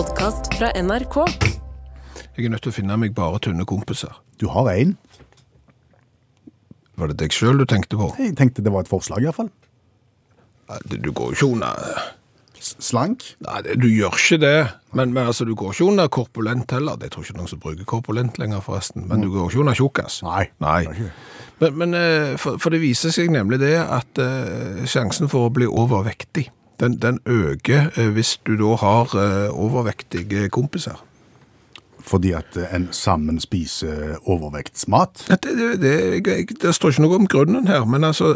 podkast fra NRK. Jeg er nødt til å finne meg bare tynne kompiser. Du har én. Var det deg sjøl du tenkte på? Jeg tenkte det var et forslag, iallfall. Du går jo ikke under Slank. Nei, du gjør ikke det. Men, men altså, du går ikke under korpulent heller. Det tror ikke noen som bruker korpulent lenger, forresten. Men du går ikke under tjukkas. Nei. Nei. Men, men eh, for, for det viser seg nemlig det at uh, sjansen for å bli overvektig, den, den øker eh, hvis du da har eh, overvektige kompiser. Fordi at eh, en sammen spiser overvektsmat. Det, det, det, det står ikke noe om grunnen her, men altså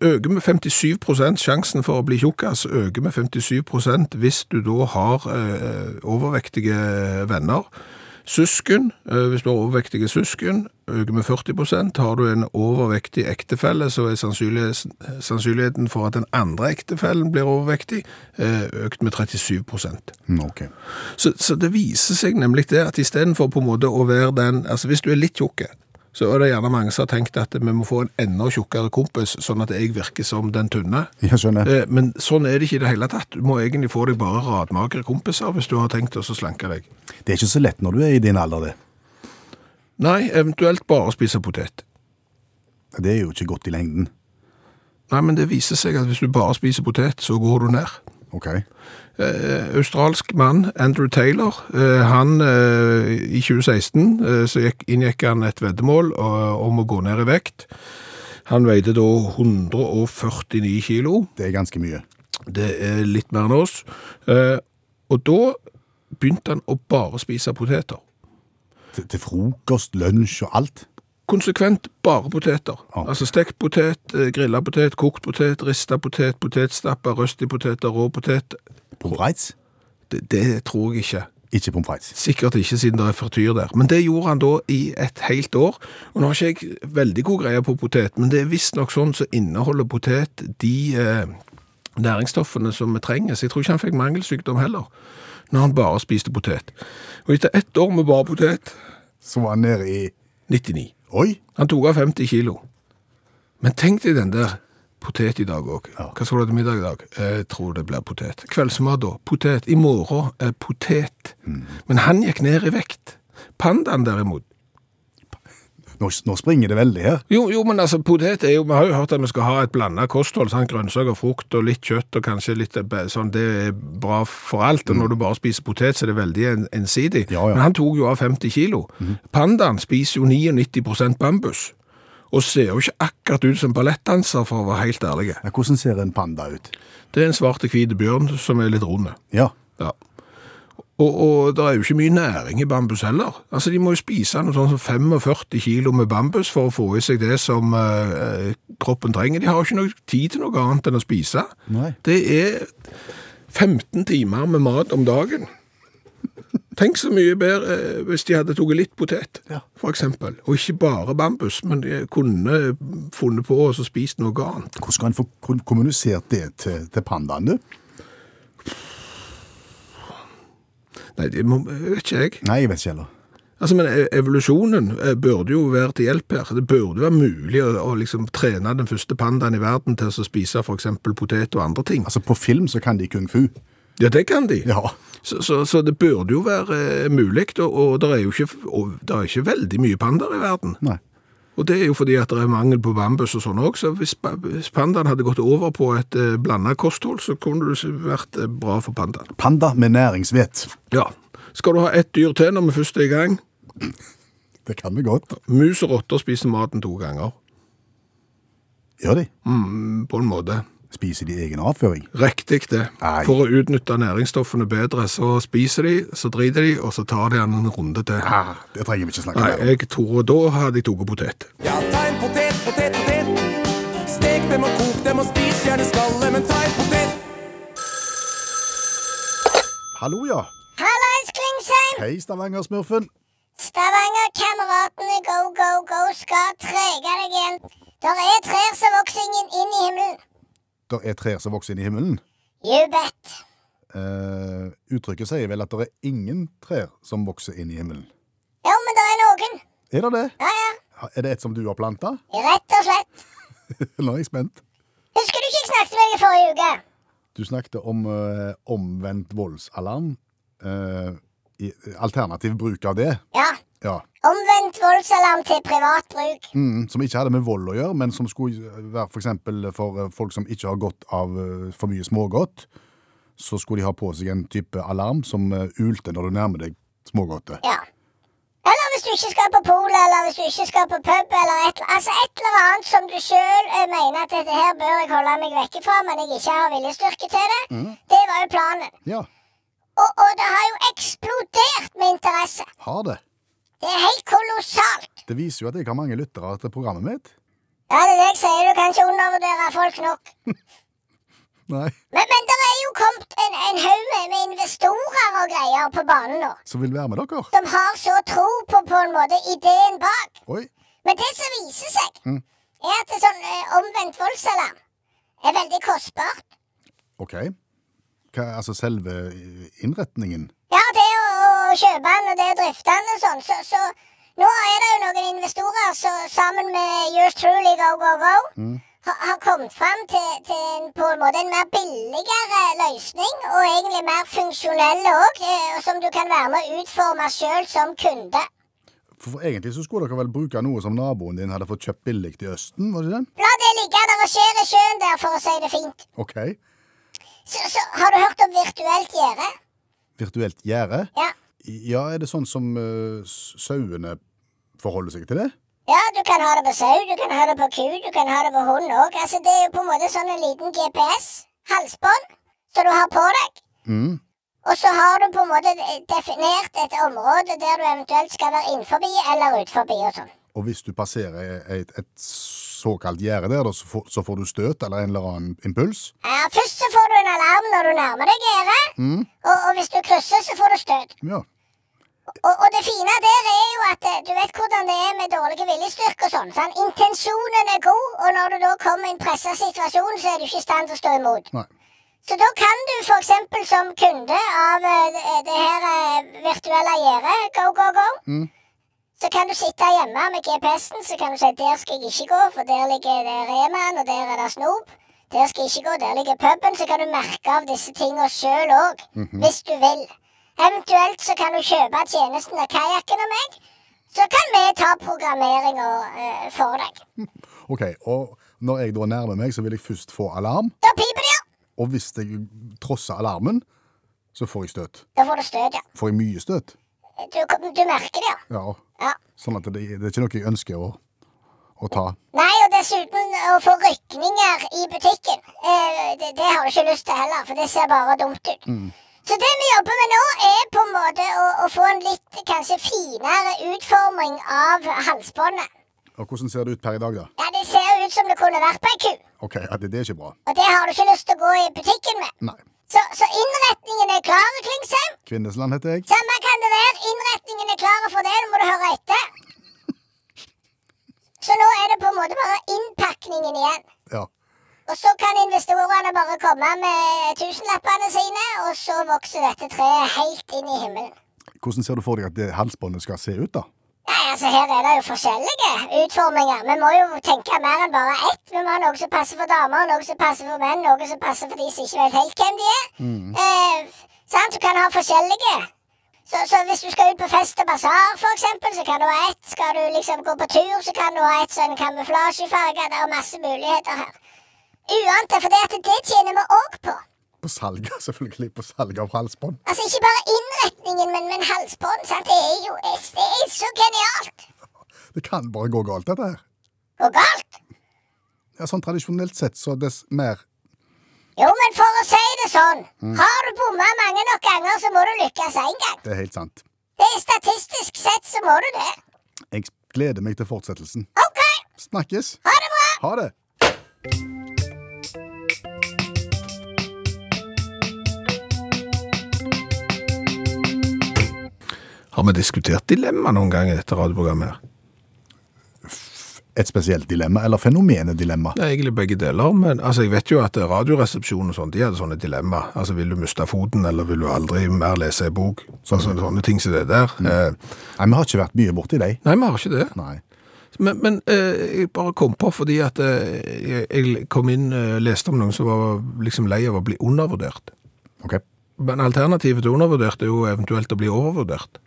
øker med 57% sjansen for å bli tjukkas, øker med 57% hvis du da har overvektige venner. Søsken, eh, hvis du har overvektige søsken, øker med 40% Har du en overvektig ektefelle, så er sannsynligheten, for at den andre ektefellen blir overvektig, eh, økt med 37 okay. så, så det viser seg nemlig det at istedenfor på en måte å være den Altså hvis du er litt tjukke, så er det gjerne mange som har tenkt at vi må få en enda tjukkere kompis, sånn at jeg virker som den tynne. Jeg skjønner. Eh, Men sånn er det ikke i det hele tatt. Du må egentlig få deg bare radmagre kompiser hvis du har tenkt å slanke deg. Det er ikke så lett når du er i din alder, det. Nei, eventuelt bare spise potet. Det er jo ikke godt i lengden. Nei, men det viser seg at hvis du bare spiser potet, så går du ned. Ok. Eh, australsk mann, Andrew Taylor, eh, han eh, i 2016 eh, så gikk, inngikk han et veddemål om å gå ned i vekt. Han veide da 149 kilo. Det er ganske mye. Det er litt mer enn oss. Eh, og da begynte han å bare spise poteter. Til, til frokost, lunsj og alt. Konsekvent bare poteter. Ja. Altså stekt potet, grilla potet, kokt potet, rista potet, potetstapper, røstipoteter, rå potet. Pommes frites? Det, det tror jeg ikke. Ikke pommes frites. Sikkert ikke siden det er frityr der. Men det gjorde han da i et helt år. Og nå har ikke jeg veldig god greie på potet, men det er visstnok sånn så inneholder potet de eh, næringsstoffene som vi trenger. Så jeg tror ikke han fikk mangelsykdom heller, når han bare spiste potet. Og etter ett år med bare potet, Så var han nede i 99. Oi! Han tok av 50 kilo. Men tenk deg den der potet i dag òg. Ja. Hva skal du ha til middag i dag? Jeg tror det blir potet. Kveldsmat da? Potet. I morgen er potet. Men han gikk ned i vekt. Pandaen derimot Nå, nå springer det veldig her. jo, jo, men altså, potet er jo Vi har jo hørt at vi skal ha et blanda kosthold. Sant? Grønnsaker, frukt og litt kjøtt og kanskje litt eh, sånn. Det er bra for alt. Og når du bare spiser potet, så er det veldig ensidig. Ja, ja. Men han tok jo av 50 kilo. Pandaen spiser jo 99 bambus. Og ser jo ikke akkurat ut som ballettdanser, for å være helt ærlig. Ja, hvordan ser en panda ut? Det er en svart og hvit bjørn som er litt rund. Ja. Ja. Og, og det er jo ikke mye næring i bambus heller. Altså, De må jo spise noe sånn som 45 kilo med bambus for å få i seg det som eh, kroppen trenger. De har jo ikke noe tid til noe annet enn å spise. Nei. Det er 15 timer med mat om dagen. Tenk så mye bedre eh, hvis de hadde tatt litt potet, Ja. eksempel. Og ikke bare bambus, men de kunne funnet på å spise noe annet. Hvordan skal en få kommunisert det til, til pandaen, du? Nei, det må, vet ikke jeg. Nei, jeg vet ikke heller. Altså, men e- evolusjonen eh, burde jo være til hjelp her. Det burde være mulig å, å liksom trene den første pandaen i verden til å spise eksempel potet og andre ting. Altså, på film så kan de kung fu. Ja, det kan de. Ja. Så, så, så det burde jo være eh, mulig, og, og det er jo ikke, og det er ikke veldig mye pandaer i verden. Nei. Og det er jo fordi at det er mangel på bambus og sånn også, så hvis, pa- pandaen hadde gått over på et blanda blandet kosthold, så kunne det vært eh, bra for pandaen. Panda med næringsvett. Ja. Skal du ha ett dyr til når vi først er i gang? Det kan vi godt. Mus og rotter spiser maten to ganger, Gjør de? mm, på en måte. Spiser de egen avføring? Riktig det. Nei. For å utnytte næringsstoffene bedre, så spiser de, så driter de, og så tar de en runde til. Ah, det trenger vi ikke snakke Nei, mer om. jeg tror da hadde jeg tatt potet. Ja, ta en potet, potet, potet. Stek dem og kok dem og spis gjerne skallet, men ta en potet. Hallo, ja. Hallais, Klingsheim! Hei, Stavanger-smurfen. Stavanger-kameratene go, go, go skal trege deg igjen. Der er trær som vokser inn, inn i himmelen. Der er trær som vokser inn i himmelen. You bet. Eh, uttrykket sier vel at det er ingen trær som vokser inn i himmelen. Jo, men det er noen. Er det det? Ja, ja. Er det et som du har planta? Rett og slett. Nå er jeg spent. Husker du ikke jeg snakket med deg i forrige uke? Du snakket om eh, omvendt voldsalarm. eh, i, alternativ bruk av det. Ja. Ja. Omvendt voldsalarm til privat bruk. Mm, som ikke hadde med vold å gjøre, men som skulle være for eksempel for eh, folk som ikke har gått av eh, for mye smågodt. Så skulle de ha på seg en type alarm som eh, ulte når du nærmer deg smågodtet. Ja. Eller hvis du ikke skal på polet, eller hvis du ikke skal på pub, eller et, altså et eller annet som du sjøl mener at dette her bør jeg holde meg vekke fra, men jeg ikke har viljestyrke til det. Det var jo planen. Ja, Og, og det har jo eksplodert med interesse. har det. Det er helt kolossalt. Det viser jo at jeg har mange lyttere til programmet mitt. Ja, det er det jeg sier. Du kan ikke undervurdere folk nok. Nei. Men, men det er jo kommet en, en haug med, med investorer og greier på banen nå. Som vil være med dere. Som har så tro på på en måte ideen bak. Oi. Men det som viser seg, Mm. er at det sånn eh, omvendt voldsalarm er veldig kostbart. OK. Hva, altså selve innretningen? Ja, det å, å kjøpe den og det å drifte den og sånn, så, så nå er det jo noen investorer som sammen med Yours Truly Go Go Go har, har kommet fram til, til en, på en måte en mer billigere løsning, og egentlig mer funksjonell òg, og som du kan være med å utforme sjøl som kunde. For, for egentlig så skulle dere vel bruke noe som naboen din hadde fått kjøpt billig i Østen, var det det? La det ligge, der skjer i sjøen der, for å si det fint. OK. Så, så har du hørt om virtuelt gjerde? Virtuelt gjerde? Ja. Ja, er det sånn som uh, sauene forholder seg til det? Ja, du kan ha det på sau, du kan ha det på ku, du kan ha det på hund òg. Altså, det er jo på en måte sånn en liten GPS-halsbånd som du har på deg. Mm. Og så har du på en måte definert et område der du eventuelt skal være innenfor eller utenfor og sånn. Og hvis du passerer et, et såkalt gjerde der, så, får, så får du støt eller en eller annen impuls? Ja, først når du nærmer deg gjerdet, Mm. og, og hvis du krysser, så får du støt. Ja. Og, og det fine der er jo at eh, du vet hvordan det er med dårlige viljestyrke og sånn. sånn. Intensjonen er god, og når du da kommer i en pressa situasjon, så er du ikke i stand til å stå imot. Nei. Så da kan du f.eks. som kunde av eh, det, det her eh, virtuelle gjerdet, go, go, go, Mm. så kan du sitte hjemme med GPS-en, så kan du si der skal jeg ikke gå, for der ligger det Remaen, og der er det snop. Der skal ikke gå, der ligger puben. Så kan du merke av disse tingene sjøl òg, hvis du vil. Eventuelt så kan du kjøpe tjenesten av kajakken og meg. Så kan vi ta programmeringa eh, for deg. OK. Og når jeg da nærmer meg, så vil jeg først få alarm. Da piper det, ja. Og hvis jeg trosser alarmen, så får jeg støt. Da får du støt, ja. Får jeg mye støt? Du, du merker det, ja. Ja. ja. Sånn at det, det er ikke noe jeg ønsker å, å ta. Nei, og dessuten å få rykninger i butikken. Eh, det, det har du ikke lyst til heller, for det ser bare dumt ut. Så det vi jobber med nå, er på en måte å, å få en litt kanskje finere utforming av halsbåndet. Og hvordan ser det ut per i dag, da? Ja, Det ser ut som det kunne vært på ei ku, OK, ja, det, det er ikke bra. og det har du ikke lyst til å gå i butikken med. Nei. Så, så innretningen er klar, Klingsheim. Kvinnesland heter jeg. Samme kan det være. Innretningen er klar for det. Nå må du høre etter. Så nå er det på en måte bare innpakningen igjen. Ja. Og så kan investorene bare komme med tusenlappene sine, og så vokser dette treet helt inn i himmelen. Hvordan ser du for deg at det halsbåndet skal se ut, da? Nei, altså Her er det jo forskjellige utforminger. Vi må jo tenke mer enn bare ett. Vi må ha noe som passer for damer, noe som passer for menn, noe som passer for de som ikke vet helt hvem de er. Eh, sant? Du kan ha forskjellige. Så, så hvis du skal ut på fest og basar, for eksempel, så kan du ha ett. Skal du liksom gå på tur, så kan du ha ett sånn kamuflasjefarge. Det er masse muligheter her. Uante, for det, det tjener vi òg på. På salg, selvfølgelig. På salg av halsbånd. Altså Ikke bare innretningen, men, men halsbånd. sant? Det er jo det er så genialt. Det kan bare gå galt, dette her. Gå galt. Ja, sånn Tradisjonelt sett så dess mer Jo, men for å si det sånn, har du bomma mange nok ganger, så må du lykkes én gang. Det er helt sant. Det er Statistisk sett så må du det. Jeg gleder meg til fortsettelsen. OK, Snakkes. ha det bra. Ha det. Har vi diskutert dilemma noen gang i dette radioprogrammet? her? Et spesielt dilemma, eller fenomenet dilemma. Det er egentlig begge deler, men altså, jeg vet jo at radioresepsjonen og sånn, de hadde sånne dilemma. Altså, vil du miste foten, eller vil du aldri mer lese en bok? Sånne, sånne ting som det der. Eh, Nei, Vi har ikke vært mye borti deg. nei, vi har ikke det. Nei. Men, men eh, jeg bare kom på fordi at eh, jeg, kom inn, eh, leste om noen som var liksom lei av å bli undervurdert. OK. Men alternativet til undervurdert er jo eventuelt å bli overvurdert.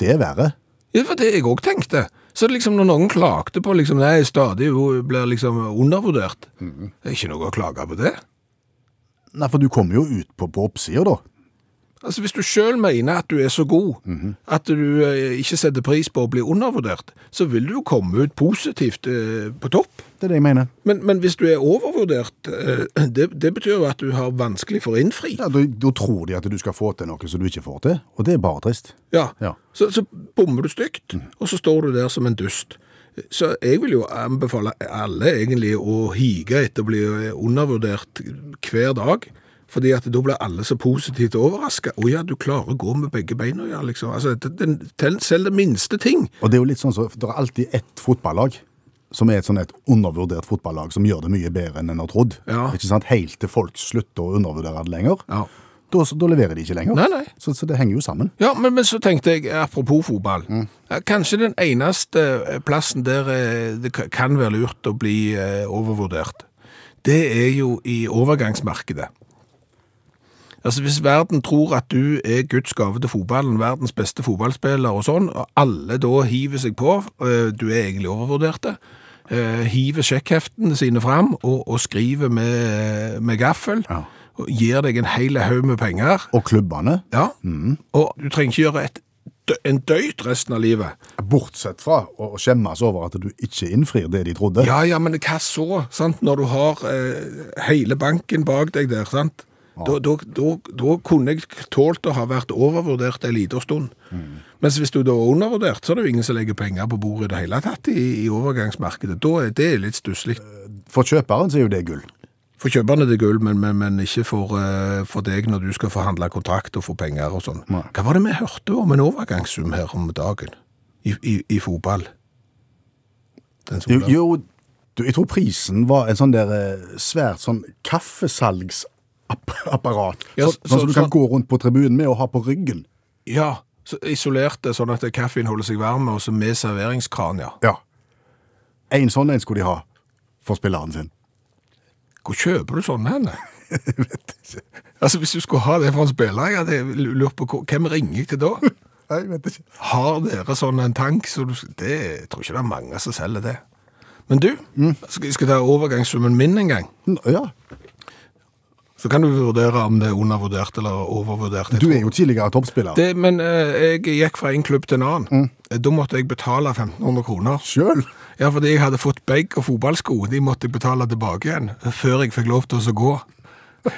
Det er verre. Ja, det var det jeg òg tenkte. Så liksom når noen klagde på liksom, nei, stadig blir liksom undervurdert, det er ikke noe å klage på det. Nei, for du kommer jo ut på, på oppsida, da. Altså Hvis du sjøl mener at du er så god at du eh, ikke setter pris på å bli undervurdert, så vil du jo komme ut positivt eh, på topp. Det er det jeg mener. Men, men hvis du er overvurdert, eh, det, det betyr jo at du har vanskelig for å innfri. Ja, da, da tror de at du skal få til noe som du ikke får til, og det er bare trist. Ja, Ja. Så, så bommer du stygt, og så står du der som en dust. Så jeg vil jo anbefale alle egentlig å hige etter å bli undervurdert hver dag. Fordi at da blir alle så positivt overraska. Å ja, du klarer å gå med begge beina, ja, liksom. Altså, det, det, selv det minste ting. Og det er jo litt sånn så, Det er alltid ett fotballag som er et sånn et undervurdert fotballag som gjør det mye bedre enn en har trodd. Ja. Ikke sant? Helt til folk slutter å undervurdere det lenger. Ja. Da, så, da leverer de ikke lenger. Nei, nei. Så, så det henger jo sammen. Ja, men, men så tenkte jeg, apropos fotball, mm. kanskje den eneste eh, plassen der eh, det kan være lurt å bli eh, overvurdert, det er jo i overgangsmarkedet. Altså Hvis verden tror at du er Guds gave til fotballen, verdens beste fotballspiller og sånn, og alle da hiver seg på, eh, du er egentlig overvurderte, eh, hiver sjekkheftene sine fram og, og skriver med, med gaffel, Ja. og gir deg en hel haug med penger, Og klubbene, ja. Og du trenger ikke gjøre et, en døyt resten av livet. bortsett fra å skjemmes over at du ikke innfrir det de trodde. Ja, ja, men hva så? Sant? Når du har eh, hele banken bak deg der, sant? Da, da, da, da kunne jeg tålt å ha vært overvurdert en liten stund. Mens hvis du da er undervurdert, så er det jo ingen som legger penger på bordet i det hele tatt i, i overgangsmarkedet. Da er det litt stusslig. For kjøperen så er jo det gull. For kjøperne er det gull, men, men, men ikke for, uh, for deg når du skal forhandle kontrakt og få penger og sånn. Hva var det vi hørte om en overgangssum her om dagen i, i, i fotball? Den Jo, jo du, jeg tror prisen var en sånn der eh, svært sånn kaffesalgsapparat. Ja, så- sånn som du så- kan gå rundt på tribunen med og ha på ryggen. Ja, så isolerte sånn at kaffen holder seg varm, og så med serveringskran, ja. Ja. En sånn en skulle de ha for spilleren sin. Hvor kjøper du sånne henne? Altså, hvis du skulle ha det for en spiller, jeg hadde lurt på hvem ringer jeg til da? Nei, jeg vet ikke. Har dere sånn en tank? Så du, det jeg tror ikke det er mange som selger det. Men du, skal jeg ta overgangssummen min en gang. Ja, Så kan du vurdere om det er undervurdert eller overvurdert. Jeg du er jo tidligere toppspiller. det, Men eh, jeg gikk fra en klubb til en annen. Da måtte jeg betale 1500 kroner. Sjøl? Ja, fordi jeg hadde fått bag og fotballsko. De måtte jeg betale tilbake igjen, før jeg fikk lov til å gå.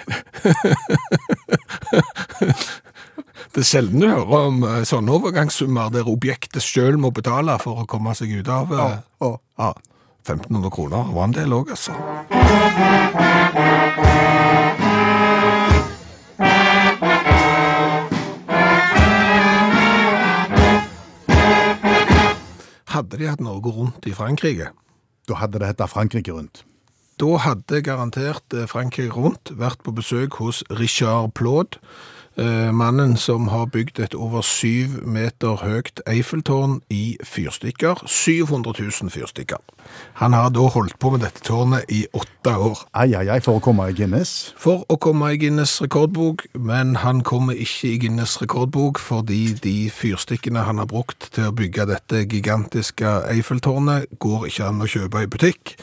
Det er sjelden du hører om eh, sånne overgangssummer der objektet selv må betale for å komme seg ut av eh, Ja. ja, 1500 kroner var en del òg, altså. Hadde de hatt Norge rundt i Frankrike, Da hadde det hett Frankrike rundt. da hadde garantert eh, Frankrike rundt vært på besøk hos Richard Plaud, mannen som har bygd et over syv meter høyt Eiffeltårn i fyrstikker. 700 000 fyrstikker. Han har da holdt på med dette tårnet i åtte år. Ai, ai, ai, for å komme i Guinness. For å komme i Guinness rekordbok, men han kommer ikke i Guinness rekordbok fordi de fyrstikkene han har brukt til å bygge dette gigantiske Eiffeltårnet, går ikke an å kjøpe i butikk,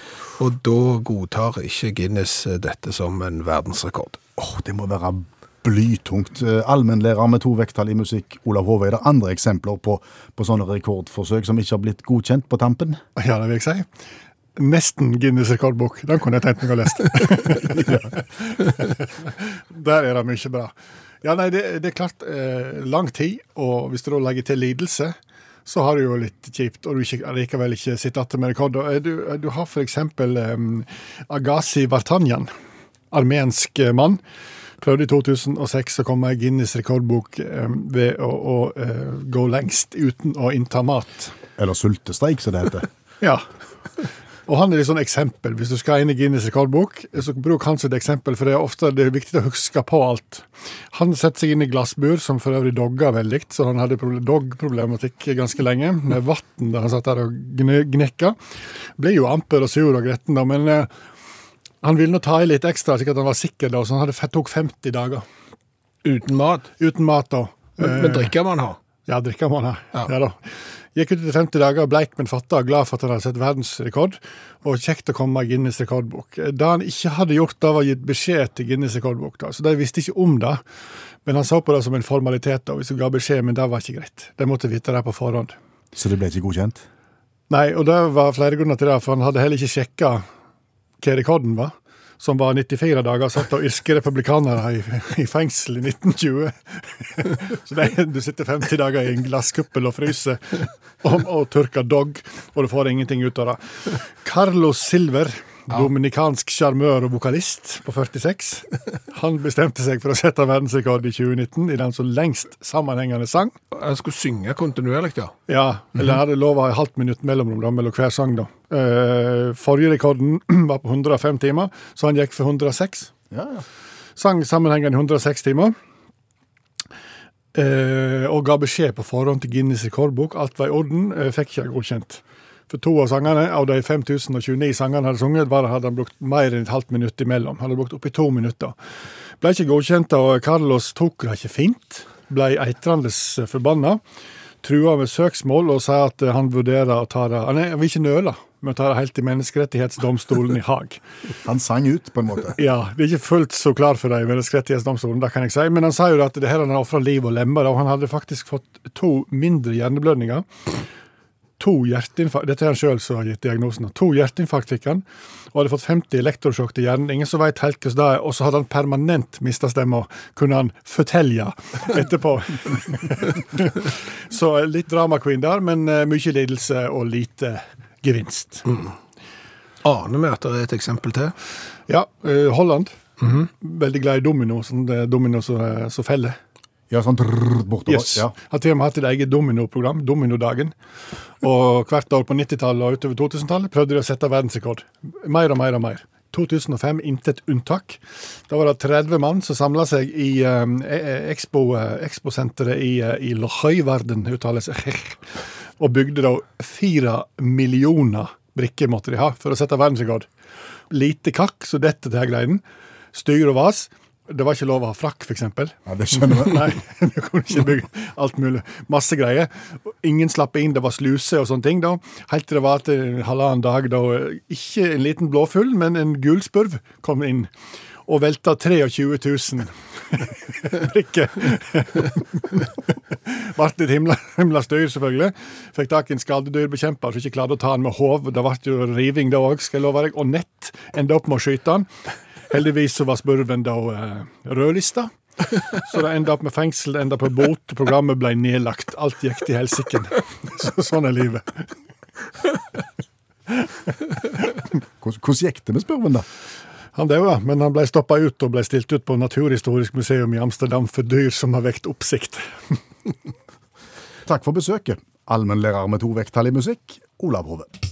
og da godtar ikke Guinness dette som en verdensrekord. Åh, det må være blytungt. Eh, Allmennlærer med to vekttall i musikk, Olav Hove. Er det andre eksempler på, på sånne rekordforsøk som ikke har blitt godkjent på tampen? Ja, det vil jeg si. Nesten Guinness rekordbok. Den kunne jeg tenkt meg å lese. Der er det mye bra. Ja, nei, det, det er klart eh, lang tid, og hvis du da legger til lidelse, så har du jo litt kjipt, og du ikke, likevel ikke sitter igjen med rekord. Og, eh, Du, du har eksempel um, Agassi Vartanjan, armensk eh, mann. Prøvde i 2006 å komme i Guinness rekordbok eh, ved å, å eh, gå lengst uten å innta mat. Eller sultestreik, som det heter. Ja. Og han er et sånn eksempel. Hvis du skal inn i Guinness rekordbok, så bruk han som et eksempel, for det er ofte det er viktig å huske på alt. Han setter seg inn i glassbur, som for øvrig dogger veldig, så han hadde proble- dog-problematikk ganske lenge, med vann der han satt der og gn- gnekka. Ble jo amper og sur og gretten, da, men eh, han ville nå ta i litt ekstra, slik at han var sikker, da, så han hadde, tok 50 dager. Uten mat. uten mat. da. Men, men drikker man her? Ja, drikker man her. Ja. Ja. da. Gikk ut etter 50 dager, bleik, men fatta, glad for at han hadde sett verdensrekord. Og kjekt å komme i Guinness rekordbok. Det han ikke hadde gjort, da var gitt beskjed til Guinness rekordbok. da, Så de visste ikke om det. Men han så på det som en formalitet, da, hvis du ga beskjed, men det var ikke greit. De måtte vite det på forhånd. Så det ble ikke godkjent? Nei, og det var flere grunner til det, for han hadde heller ikke sjekka hva rekorden var. Som var 94 dager, satt av irske republikanere i, i fengsel i 1920. Så det, du sitter 50 dager i en glasskuppel og fryser og, og tørker dog, og du får ingenting ut av det. Carlos Silver, dominikansk sjarmør og vokalist på 46, han bestemte seg for å sette verdensrekord i 2019 i den som lengst sammenhengende sang. Han skulle synge kontinuerlig, ja. Ja, eller hadde lova et halvt minutt mellomrom da, mellom hver sang. da. Eh, forrige rekorden var på 105 timer, så han gikk for 106. Ja, ja. Sang sammenhengende i 106 timer. Eh, og ga beskjed på forhånd til Guinness rekordbok. Alt var i orden. Eh, fikk ikke godkjent. For to av sangene, av de 5029 sangene han hadde sunget, var, hadde han brukt mer enn et halvt minutt imellom. Han hadde brukt oppi to minutter. Ble ikke godkjent, og Carlos tok det ikke fint. Ble eitrende forbanna. Trua med søksmål og sa at han vurderer å ta det Han vil ikke nøle med å ta det helt til Menneskerettighetsdomstolen i Haag. Han sang ut, på en måte. Ja, det er ikke fullt så klar for det i Menneskerettighetsdomstolen, det kan jeg si. Men han sa jo at det her han ofra liv og lemmer, og han hadde faktisk fått to mindre hjerneblødninger. To hjerteinfarkt Dette er han sjøl som har gitt diagnosen. To hjerteinfarkt fikk han, og hadde fått 50 elektrosjokk til hjernen. Ingen som veit helt hvordan det er. Og så hadde han permanent mista stemma, kunne han fortelle etterpå. så litt drama queen der, men eh, mye lidelse og lite gevinst. Aner vi at det er et eksempel til? Ja, eh, Holland. Veldig glad i domino, sånn domino som eh, som feller. Ja, sånn trrr, bortover. Yes. Ja. Har til og med hatt et eget dominoprogram, Dominodagen. Og hvert år på 90-tallet og utover 2000-tallet prøvde de å sette verdensrekord. Mer og mer og mer. 2005 intet unntak. Da var det 30 mann som samla seg i um, Expo-senteret Expo-senteret i, uh, i Løhøyverden, uttales og bygde da fire millioner brikker måtte de ha for å sette verdensrekord. Lite kakk, så dette til her greien. Styr og vas. Det var ikke lov å ha frakk, f.eks. ja, det skjønner vi. Nei, du kunne ikke bygge alt mulig. Masse greier. Ingen slapp inn, det var sluse og sånne ting. da. Helt til det var til en halvannen dag da ikke en liten blåfugl, men en gulspurv kom inn. Og velta 23 000 brikker. Ble litt himla, himla styr, selvfølgelig. Fikk tak i en skadedyrbekjemper som ikke klarte å ta han med håv. Det ble jo riving da òg, skal jeg love deg. Og nett enda opp med å skyte han. Heldigvis så var spurven da eh, rødlista. Så det enda opp med fengsel, det enda på bot. Programmet ble nedlagt. Alt gikk til helsike. Så, sånn er livet. Hvordan hvordan gikk det med spurven, da? Han daua, men han ble stoppa ut og ble stilt ut på Naturhistorisk museum i Amsterdam for dyr som har vekt oppsikt. Takk for besøket. Allmennlærer med to vekttall i musikk, Olav Hove.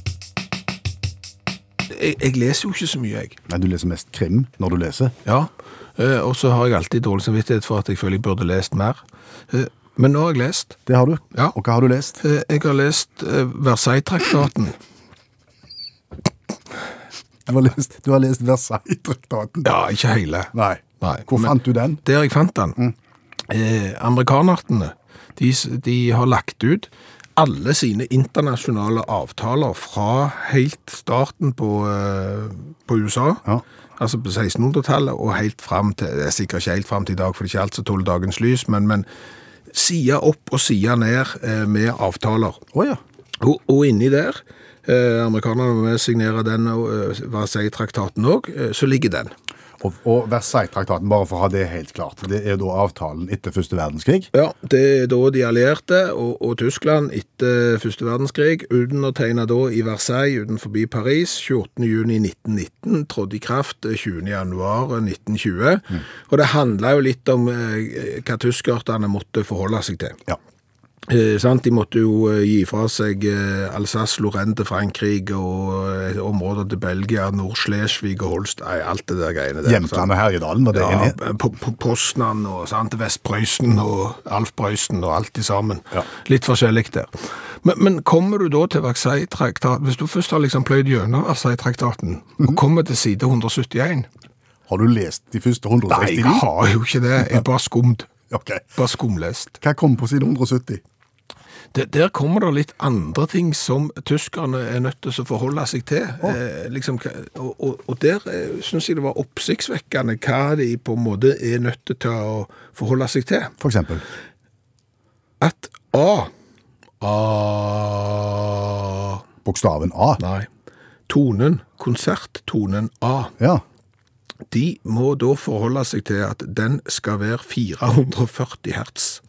Jeg, jeg leser jo ikke så mye, jeg. Nei, du leser mest krim når du leser. Ja, eh, og så har jeg alltid dårlig samvittighet for at jeg føler jeg burde lest mer. Eh, Men nå har jeg lest. Det har du. Ja. Og hva har du lest? Eh, Jeg har lest Versailles-traktaten. Du har lest, du har lest Versailles-traktaten. Ja, ikke hele. Nei. Nei. Hvor men fant du den? Der jeg fant den. Eh, amerikanerne, de, de har lagt ut alle sine internasjonale avtaler fra helt starten på, eh, på USA, Ja. altså på 1600-tallet, og helt fram til, det er sikkert ikke helt fram til i dag, for det er ikke alt som tåler dagens lys, men, men side opp og side ned eh, med avtaler. Oh, ja. Og, og inni der, eh, amerikanerne signerer signere den, og eh, Versailles-traktaten òg, eh, så ligger den. Og, og Versailles-traktaten, bare for å ha det helt klart, det er da avtalen etter første verdenskrig. Ja, det er da de allierte og, og Tyskland etter første verdenskrig undertegna da i Versailles utenfor Paris 28. juni 1919, trådte i kraft eh, 20. januar 1920. Og det handla jo litt om eh, hva tyskerne måtte forholde seg til. Ja. Eh? De måtte jo eh, gi fra seg eh, Alsace-Lorraine til Frankrike og eh, områder til Belgia, Nord-Slesvig og Holst, nei, alt det der greiene der. Jemtland og Herjedalen var det en Ja, på, på Poznan og sant, Vestprøysen og Alf-Prøysen og alt i sammen. Ja. Litt forskjellig der. Men, men kommer du da til Versailles-traktaten, hvis du først har liksom pløyd gjennom Versailles-traktaten, og kommer til side 171, Har du lest de første Nei, jeg har jo ikke det. Jeg er bare skumd. okay. Bare skumlest. Hva kom på side 170? Det, der kommer det litt andre ting som tyskerne er nødt til å forholde seg til. Eh, liksom, og, og, og der eh, syns jeg det var oppsiktsvekkende hva de på en måte er nødt til å forholde seg til. For eksempel. At A A Bokstaven A. Nei. Tonen, konserttonen A, Ja. de må da forholde seg til at den skal være 440 hertz.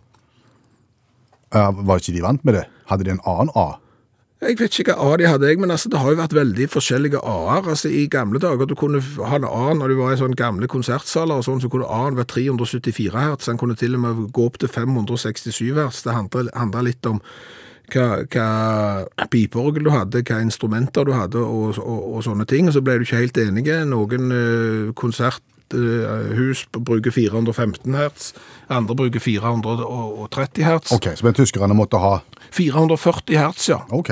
Var ikke de vant med det? Hadde de en annen A? Jeg vet ikke hva A de hadde, jeg, men altså, det har jo vært veldig forskjellige A-er. Altså, I gamle dager du kunne ha en A når du var i sånne gamle konsertsaler, og sånn, så kunne A-en være 374 hertz. Den kunne til og med gå opp til 567 hertz. Det handler litt om hva, hva pipeorgel du hadde, hva instrumenter du hadde, og, og, og sånne ting. Og så ble du ikke helt enige. Noen eh, konserthus bruker 415 hertz, andre bruker 430 hertz. Ok, så men tyskerne måtte ha 440 hertz, ja. Ok.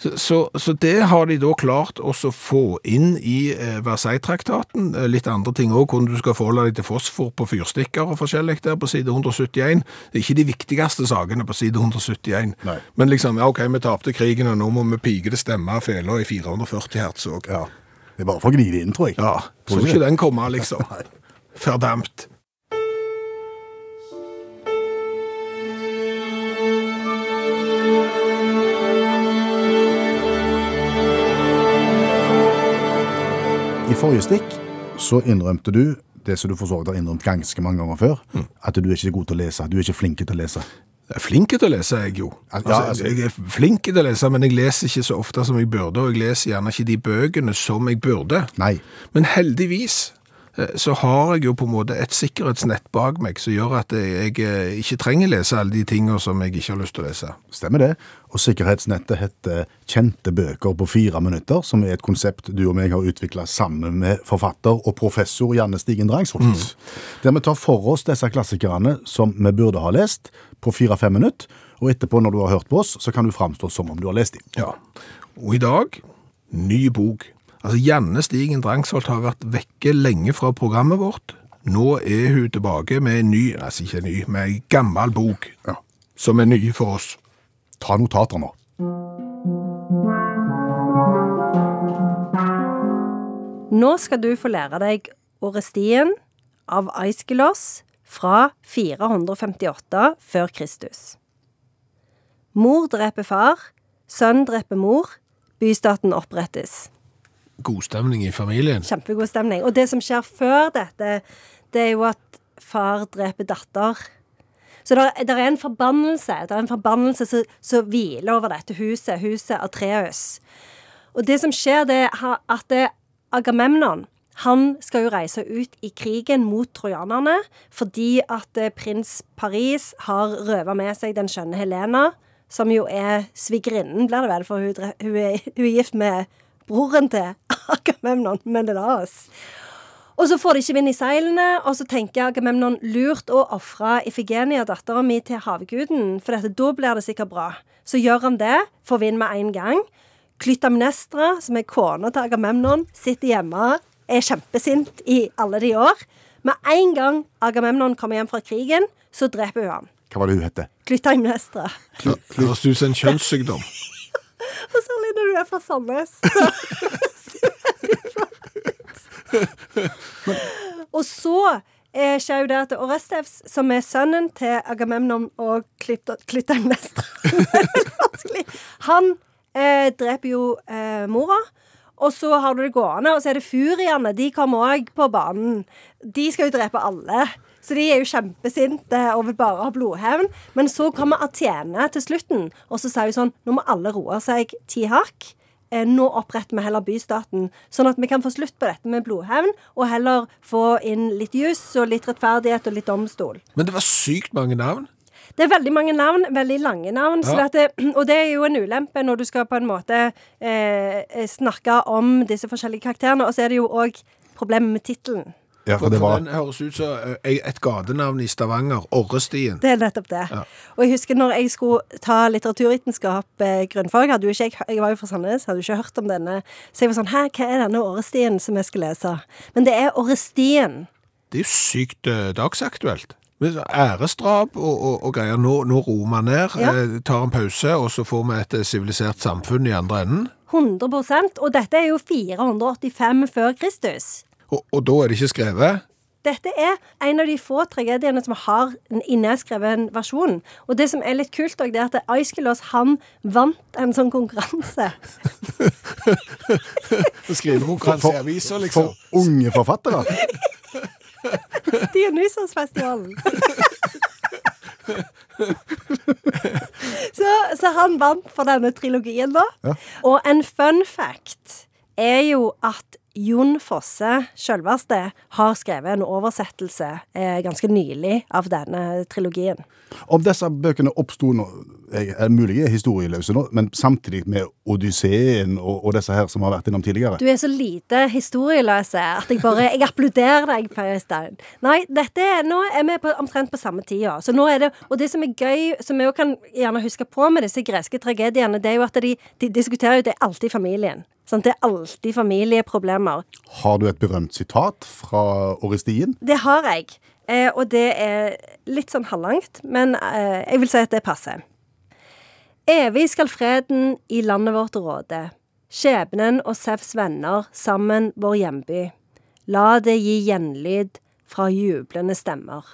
Så, så, så det har de da klart å få inn i eh, Versailles-traktaten. Eh, Litt andre ting òg, hvordan du skal forholde deg til fosfor på fyrstikker og forskjellig der på side 171. Det er ikke de viktigste sakene på side 171. Nei. Men liksom, ja ok, vi tapte krigen, og nå må vi pike det stemme av fela i 440 hertz òg. Ja. Det er bare for å gni det inn, tror jeg. Ja, Tror så ikke den kommer, liksom. Fordampt. I forrige stikk så innrømte du det som du for så vidt har innrømt ganske mange ganger før, Mm. at du er ikke god til å lese. Du er ikke flink til å lese. Jeg er flink til å lese, jeg jo. Ja, Altså, altså- jeg er flink til å lese, men jeg leser ikke så ofte som jeg burde, og jeg leser gjerne ikke de bøkene som jeg burde. Nei. Men heldigvis så har jeg jo på en måte et sikkerhetsnett bak meg som gjør at jeg eh, ikke trenger lese alle de tingene som jeg ikke har lyst til å lese. Stemmer det. Og sikkerhetsnettet heter Kjente bøker på fire minutter, som er et konsept du og meg har utvikla sammen med forfatter og professor Janne Stigen Drangsholt. Der vi tar for oss disse klassikerne som vi burde ha lest, på fire-fem minutter. Og etterpå, når du har hørt på oss, så kan du framstå som om du har lest dem. Ja. Og i dag, ny bok. Altså, Janne Stigen Drangsholt har vært vekke lenge fra programmet vårt. Nå er hun tilbake med en ny, altså ikke ny, med en gammel bok, Ja. som er ny for oss. Ta notater nå. Nå skal du få lære deg Orestien av Aiskelos fra 458 før Kristus. Mor dreper far, sønn dreper mor, bystaten opprettes. God stemning i familien. Kjempegod stemning. Og det som skjer før dette, det er jo at far dreper datter. Så det er en forbannelse Det er en forbannelse som, som hviler over dette huset, huset Atreus. Og det som skjer, det er at det Agamemnon han skal jo reise ut i krigen mot trojanerne fordi at eh, prins Paris har røva med seg den skjønne Helena, som jo er svigerinnen, blir det vel, for hun, hun, er, hun er gift med broren til Agamemnon, Menelaos. Og så får de ikke vind i seilene, og så tenker Agamemnon lurt å ofre Ifigenia, dattera mi, til havguden, for dette, da blir det sikkert bra. Så gjør han det, får vind med en gang. Klytamnestra, som er kona til Agamemnon, sitter hjemme, er kjempesint i alle de år. Med en gang Agamemnon kommer hjem fra krigen, så dreper hun ham. Hva var det hun het? Klytamnestra. Høres ut som en kjønnssykdom. Og særlig når du er fra Sandnes. og så eh, skjer at Orestevs, som er sønnen til Agamemnon og Klytemnestra Han eh, dreper jo eh, mora. Og så har du det gående, og så er det furiene. De kommer òg på banen. De skal jo drepe alle. Så de er jo kjempesinte over bare å ha blodhevn. Men så kommer Atene til slutten, og så sier hun sånn Nå må alle roe seg ti hakk. Eh, Nå oppretter vi heller bystaten, sånn at vi kan få slutt på dette med blodhevn, og heller få inn litt juss og litt rettferdighet og litt domstol. Men det var sykt mange navn. Det er veldig mange navn, veldig lange navn. Så Ja. det, og det er jo en ulempe når du skal på en måte eh, snakke om disse forskjellige karakterene. Og så er det jo òg problemet med tittelen. Ja, For, for det var den høres ut som eh, et gatenavn i Stavanger, Orrestien. Det er nettopp det. Og jeg husker når jeg skulle ta litteraturvitenskap eh, grunnfag, hadde jo ikke jeg, jeg var jo fra Sandnes, hadde jo ikke hørt om denne. Så jeg var sånn Hæ, hva er denne Årestien som jeg skal lese? Men det er Årestien. Det er jo sykt eh, dagsaktuelt. Æresdrap og, og, og greier. Nå, nå roer man ned, Ja. eh, tar en pause, og så får vi et sivilisert samfunn i andre enden. 100% Og dette er jo 485 før Kristus. Og, og da er det ikke skrevet. Dette er en av de få tragediene som har en inneskreven versjon. Og det som er litt kult, også, det er at Aiskelos han vant en sånn konkurranse. Skrivekonkurranse i aviser, liksom. for unge forfattere. Dionysosfestivalen. så, så han vant for denne trilogien, da. Og en fun fact er jo at Jon Fosse, sjølveste, har skrevet en oversettelse eh, ganske nylig av denne trilogien. Om disse bøkene oppsto nå, er er mulig er historieløse nå, men samtidig med Odysseen og, og disse her som har vært innom tidligere. Du er så lite historieløse at jeg bare Jeg applauderer deg, Per Øystein. Nei, dette nå er vi på, omtrent på samme tida. Så nå er det, og det som er gøy, som vi òg kan gjerne huske på med disse greske tragediene, det er jo at de, de diskuterer jo det alltid alltid familien. Sant? Det er alltid familieproblemer. Har du et berømt sitat fra Oristien? Det har jeg. Eh, og det er litt sånn halvlangt, men eh, jeg vil si at det passer. Evig skal freden i landet vårt råde. Skjebnen og Sevs venner sammen vår hjemby. La det gi gjenlyd fra jublende stemmer.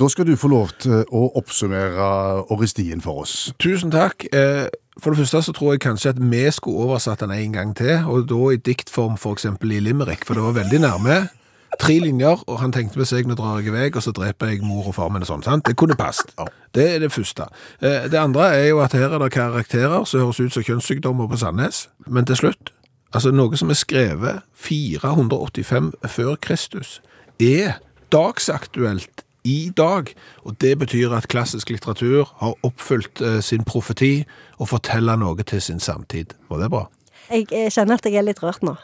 Da skal du få lov til å oppsummere Oristien for oss. Tusen takk. Eh, For det første så tror jeg kanskje at vi skulle oversatt den en gang til, og da i diktform for eksempel i Limerick, for det var veldig nærme. Tre linjer, og han tenkte med seg, nå drar jeg i vei, og så dreper jeg mor og far min og sånn, sant? Det kunne passet. Det er det første. Eh, Det andre er jo at her er det karakterer som høres ut som kjønnssykdommer på Sandnes, men til slutt, altså noe som er skrevet 485 før Kristus, er dagsaktuelt i dag, og det betyr at klassisk litteratur har oppfylt eh, sin profeti og forteller noe til sin samtid. Var det bra? Jeg eh, kjenner at jeg er litt rørt nå.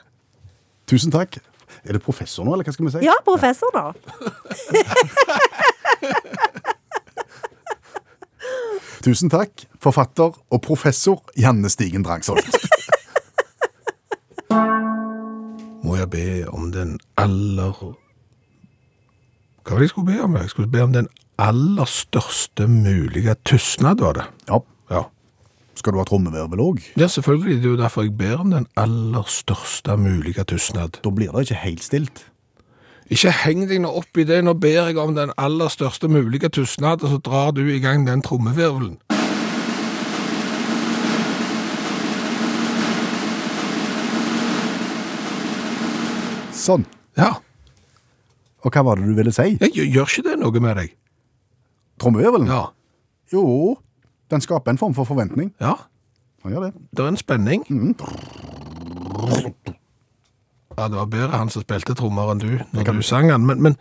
Tusen takk. Er det professor nå, eller hva skal vi si? Ja, professor, nå. Tusen takk, forfatter og professor Janne Stigen Drangsholt. Må jeg be om den aller Hva var det jeg skulle be om? Jeg skulle be om den aller største mulige tystnad, var det. Ja. Ja. Skal du ha trommevirvel òg? Ja, selvfølgelig. Det er jo derfor jeg ber om den aller største mulige tystnad. Da blir det ikke helt stilt. Ikke heng deg nå opp i det. Nå ber jeg om den aller største mulige tystnad, og så drar du i gang den trommevirvelen. Sånn. Ja. Og hva var det du ville si? Jeg gjør- gjør ikke det noe med deg? Trommevirvelen? Ja. Jo, den skaper en form for forventning. Ja. Han gjør det. Det er en spenning. Ja, det var bedre han som spilte trommer enn du når du sang han, men, men,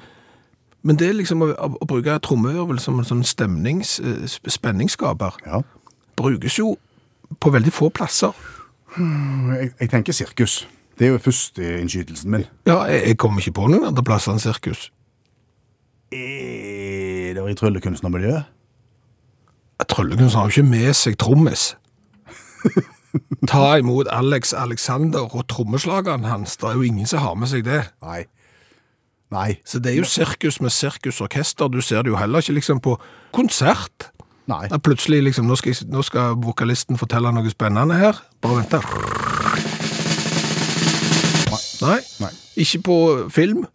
men det er liksom å, å bruke trommevirvel som en sånn stemnings, eh, sp- spenningsskaper, Ja. brukes jo på veldig få plasser. Jeg, jeg tenker sirkus. Det er jo førsteinnskytelsen min. Ja, jeg, kommer ikke på noen andre plasser enn sirkus. Er det i tryllekunstnermiljøet? Tryllekunstner har jo ikke med seg trommis. Ta imot Alex Alexander og trommeslageren hans. Det er jo ingen som har med seg det. Nei. Nei. Så det er jo sirkus med sirkusorkester. Du ser det jo heller ikke liksom på konsert. Nei. Ja, plutselig liksom, nå skal, nå skal vokalisten fortelle noe spennende her. Bare vent da. Nei, Nei. ikke på film.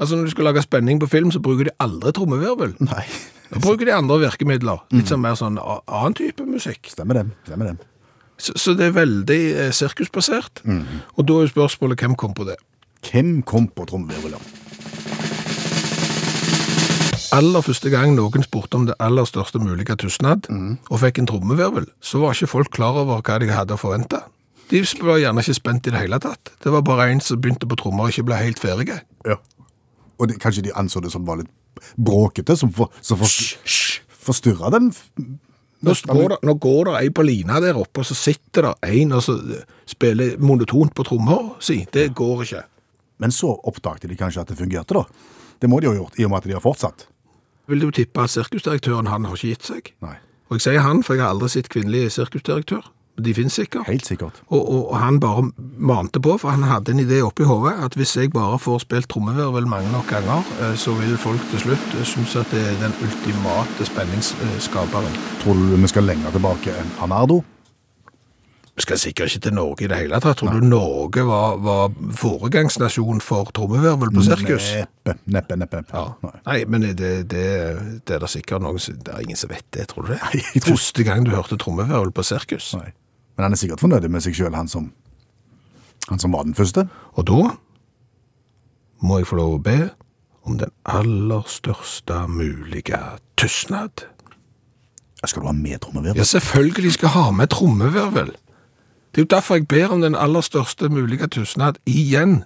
Altså når du skal lage spenning på film, så bruker de aldri trommevirvel. Nei. Da bruker de andre virkemidler. Litt sånn mer sånn annen type musikk. Stemmer det. Stemmer det. Så, så det er veldig eh, sirkusbasert. Og da er jo spørsmålet hvem kom på det. Hvem kom på trommevirvelen? aller første gang noen spurte om det aller største mulige tystnad, og fikk en trommevirvel, så var ikke folk klar over hva de hadde å forvente. De var gjerne ikke spent i det hele tatt. Det var bare en som begynte på trommer og ikke ble helt ferdig. Ja. Og de, kanskje de anså det som var litt bråkete, som, for, som for, forstyrra den Nå det, nå går det ei på lina der oppe, og så sitter det en og så spiller monotont på trommer si. Det går ikke. Men så oppdaget de kanskje at det fungerte, da. Det må de ha gjort, i og med at de har fortsatt. Vil du tippe at sirkusdirektøren han har ikke gitt seg? Nei, Og jeg sier han, for jeg har aldri sett kvinnelig sirkusdirektør. De finnes sikkert. helt sikkert. Og, og, og han bare mante på, for han hadde en idé oppi hodet, at hvis jeg bare får spilt trommevirvel mange nok ganger, eh, så vil folk til slutt eh, synes at det er den ultimate spenningsskaperen. Tror du vi skal lenger tilbake enn Anardo? Vi skal sikkert ikke til Norge i det hele tatt. Tror du Norge var, var foregangsnasjon for trommevirvel på sirkus? Neppe, neppe, neppe. neppe. Ja. Nei. Nei, men det, det, det er det sikkert noen Det er ingen som vet det, tror du det? Nei, Første gang du hørte trommevirvel på sirkus. Nei. Men han er sikkert fornøyd med seg sjøl, han, som- han som var den første. Og da må jeg få lov å be om den aller største mulige tystnad. Skal du ha med trommevirvel? Ja, selvfølgelig skal jeg ha med trommevirvel. Det er jo derfor jeg ber om den aller største mulige tystnad igjen.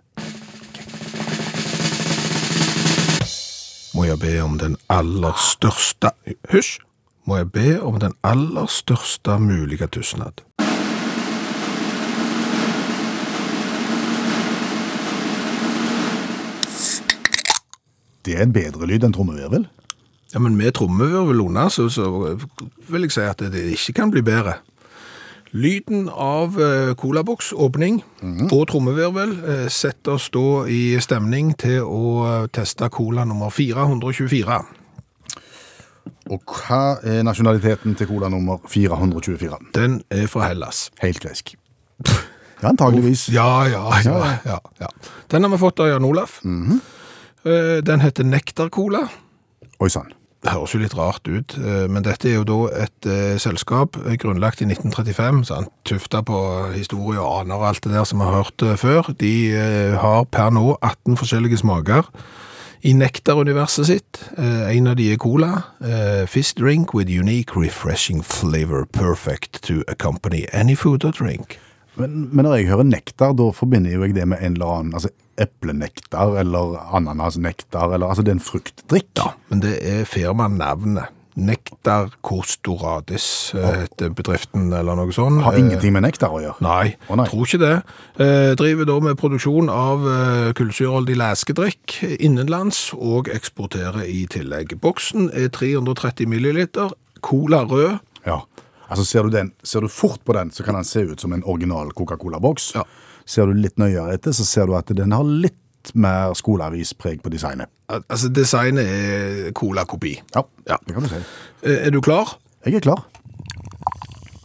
Må jeg be om den aller største Hysj! Må jeg be om den aller største mulige tystnad. Det er en bedre lyd enn trommevirvel. Ja, men med trommevirvel under, så, så vil jeg si at det, ikke kan bli bedre. Lyden av eh, colaboks, åpning og trommevirvel eh, setter oss da i stemning til å eh, teste cola nummer 424. Og hva er nasjonaliteten til cola nummer 424? Den er fra Hellas. Helt gresk. Ja, antageligvis. Ja, ja, ja. ja, ja. Den har vi fått av Jan Olaf. Eh, Den heter Nektarcola. Oi sann. Det høres jo litt rart ut, eh, men dette er jo da et eh, selskap eh, grunnlagt i 1935, sant? tufta på historie og aner og alt det der som vi har hørt eh, før. De eh, har per nå 18 forskjellige smaker i nektaruniverset sitt. Eh, en av de er cola. «Fist drink with unique refreshing flavor perfect to accompany any food or drink. Men, men når jeg hører nektar, da forbinder jo jeg det med en eller annen altså eplenektar eller ananasnektar, eller altså det er en fruktdrikk. Ja, men det er firmanavnet. Nektar Costoradis eh, heter bedriften, eller noe sånt. Har ingenting med nektar å gjøre. Nei, oh, nei. tror ikke det. Eh, driver da med produksjon av eh, kullsyreholdig leskedrikk innenlands, og eksporterer i tillegg. Boksen er 330 milliliter, cola rød. Ja. Altså ser du, den, ser du fort på den, så kan den se ut som en original Coca-Cola-boks. Ja. Ser du litt nøyere etter, så ser du at den har litt mer skoleavispreg på designet. Altså, designet er cola-kopi. Ja, Ja. det kan du si. Eh, er du klar? Jeg er klar.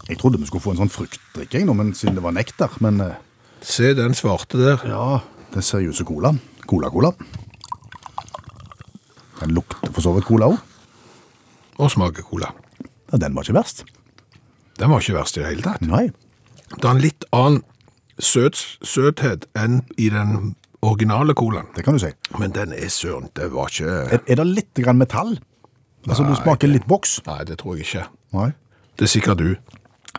Jeg trodde vi skulle få en sånn fruktdrikke, men siden det var nektar. Men eh, Se den svarte der. ja, det ser jo ut som cola. Cola-cola. Den lukter for så vidt cola òg. Og smaker cola. Ja, den var ikke verst. Den var ikke verst i det hele tatt. Nei. Det er en litt annen søt, søthet enn i den originale colaen. Det kan du si. Men den er søren, det var ikke... Er, er det litt grann metall? Altså, du smaker det- litt boks? Nei, det tror jeg ikke. Nei. Det er sikkert du.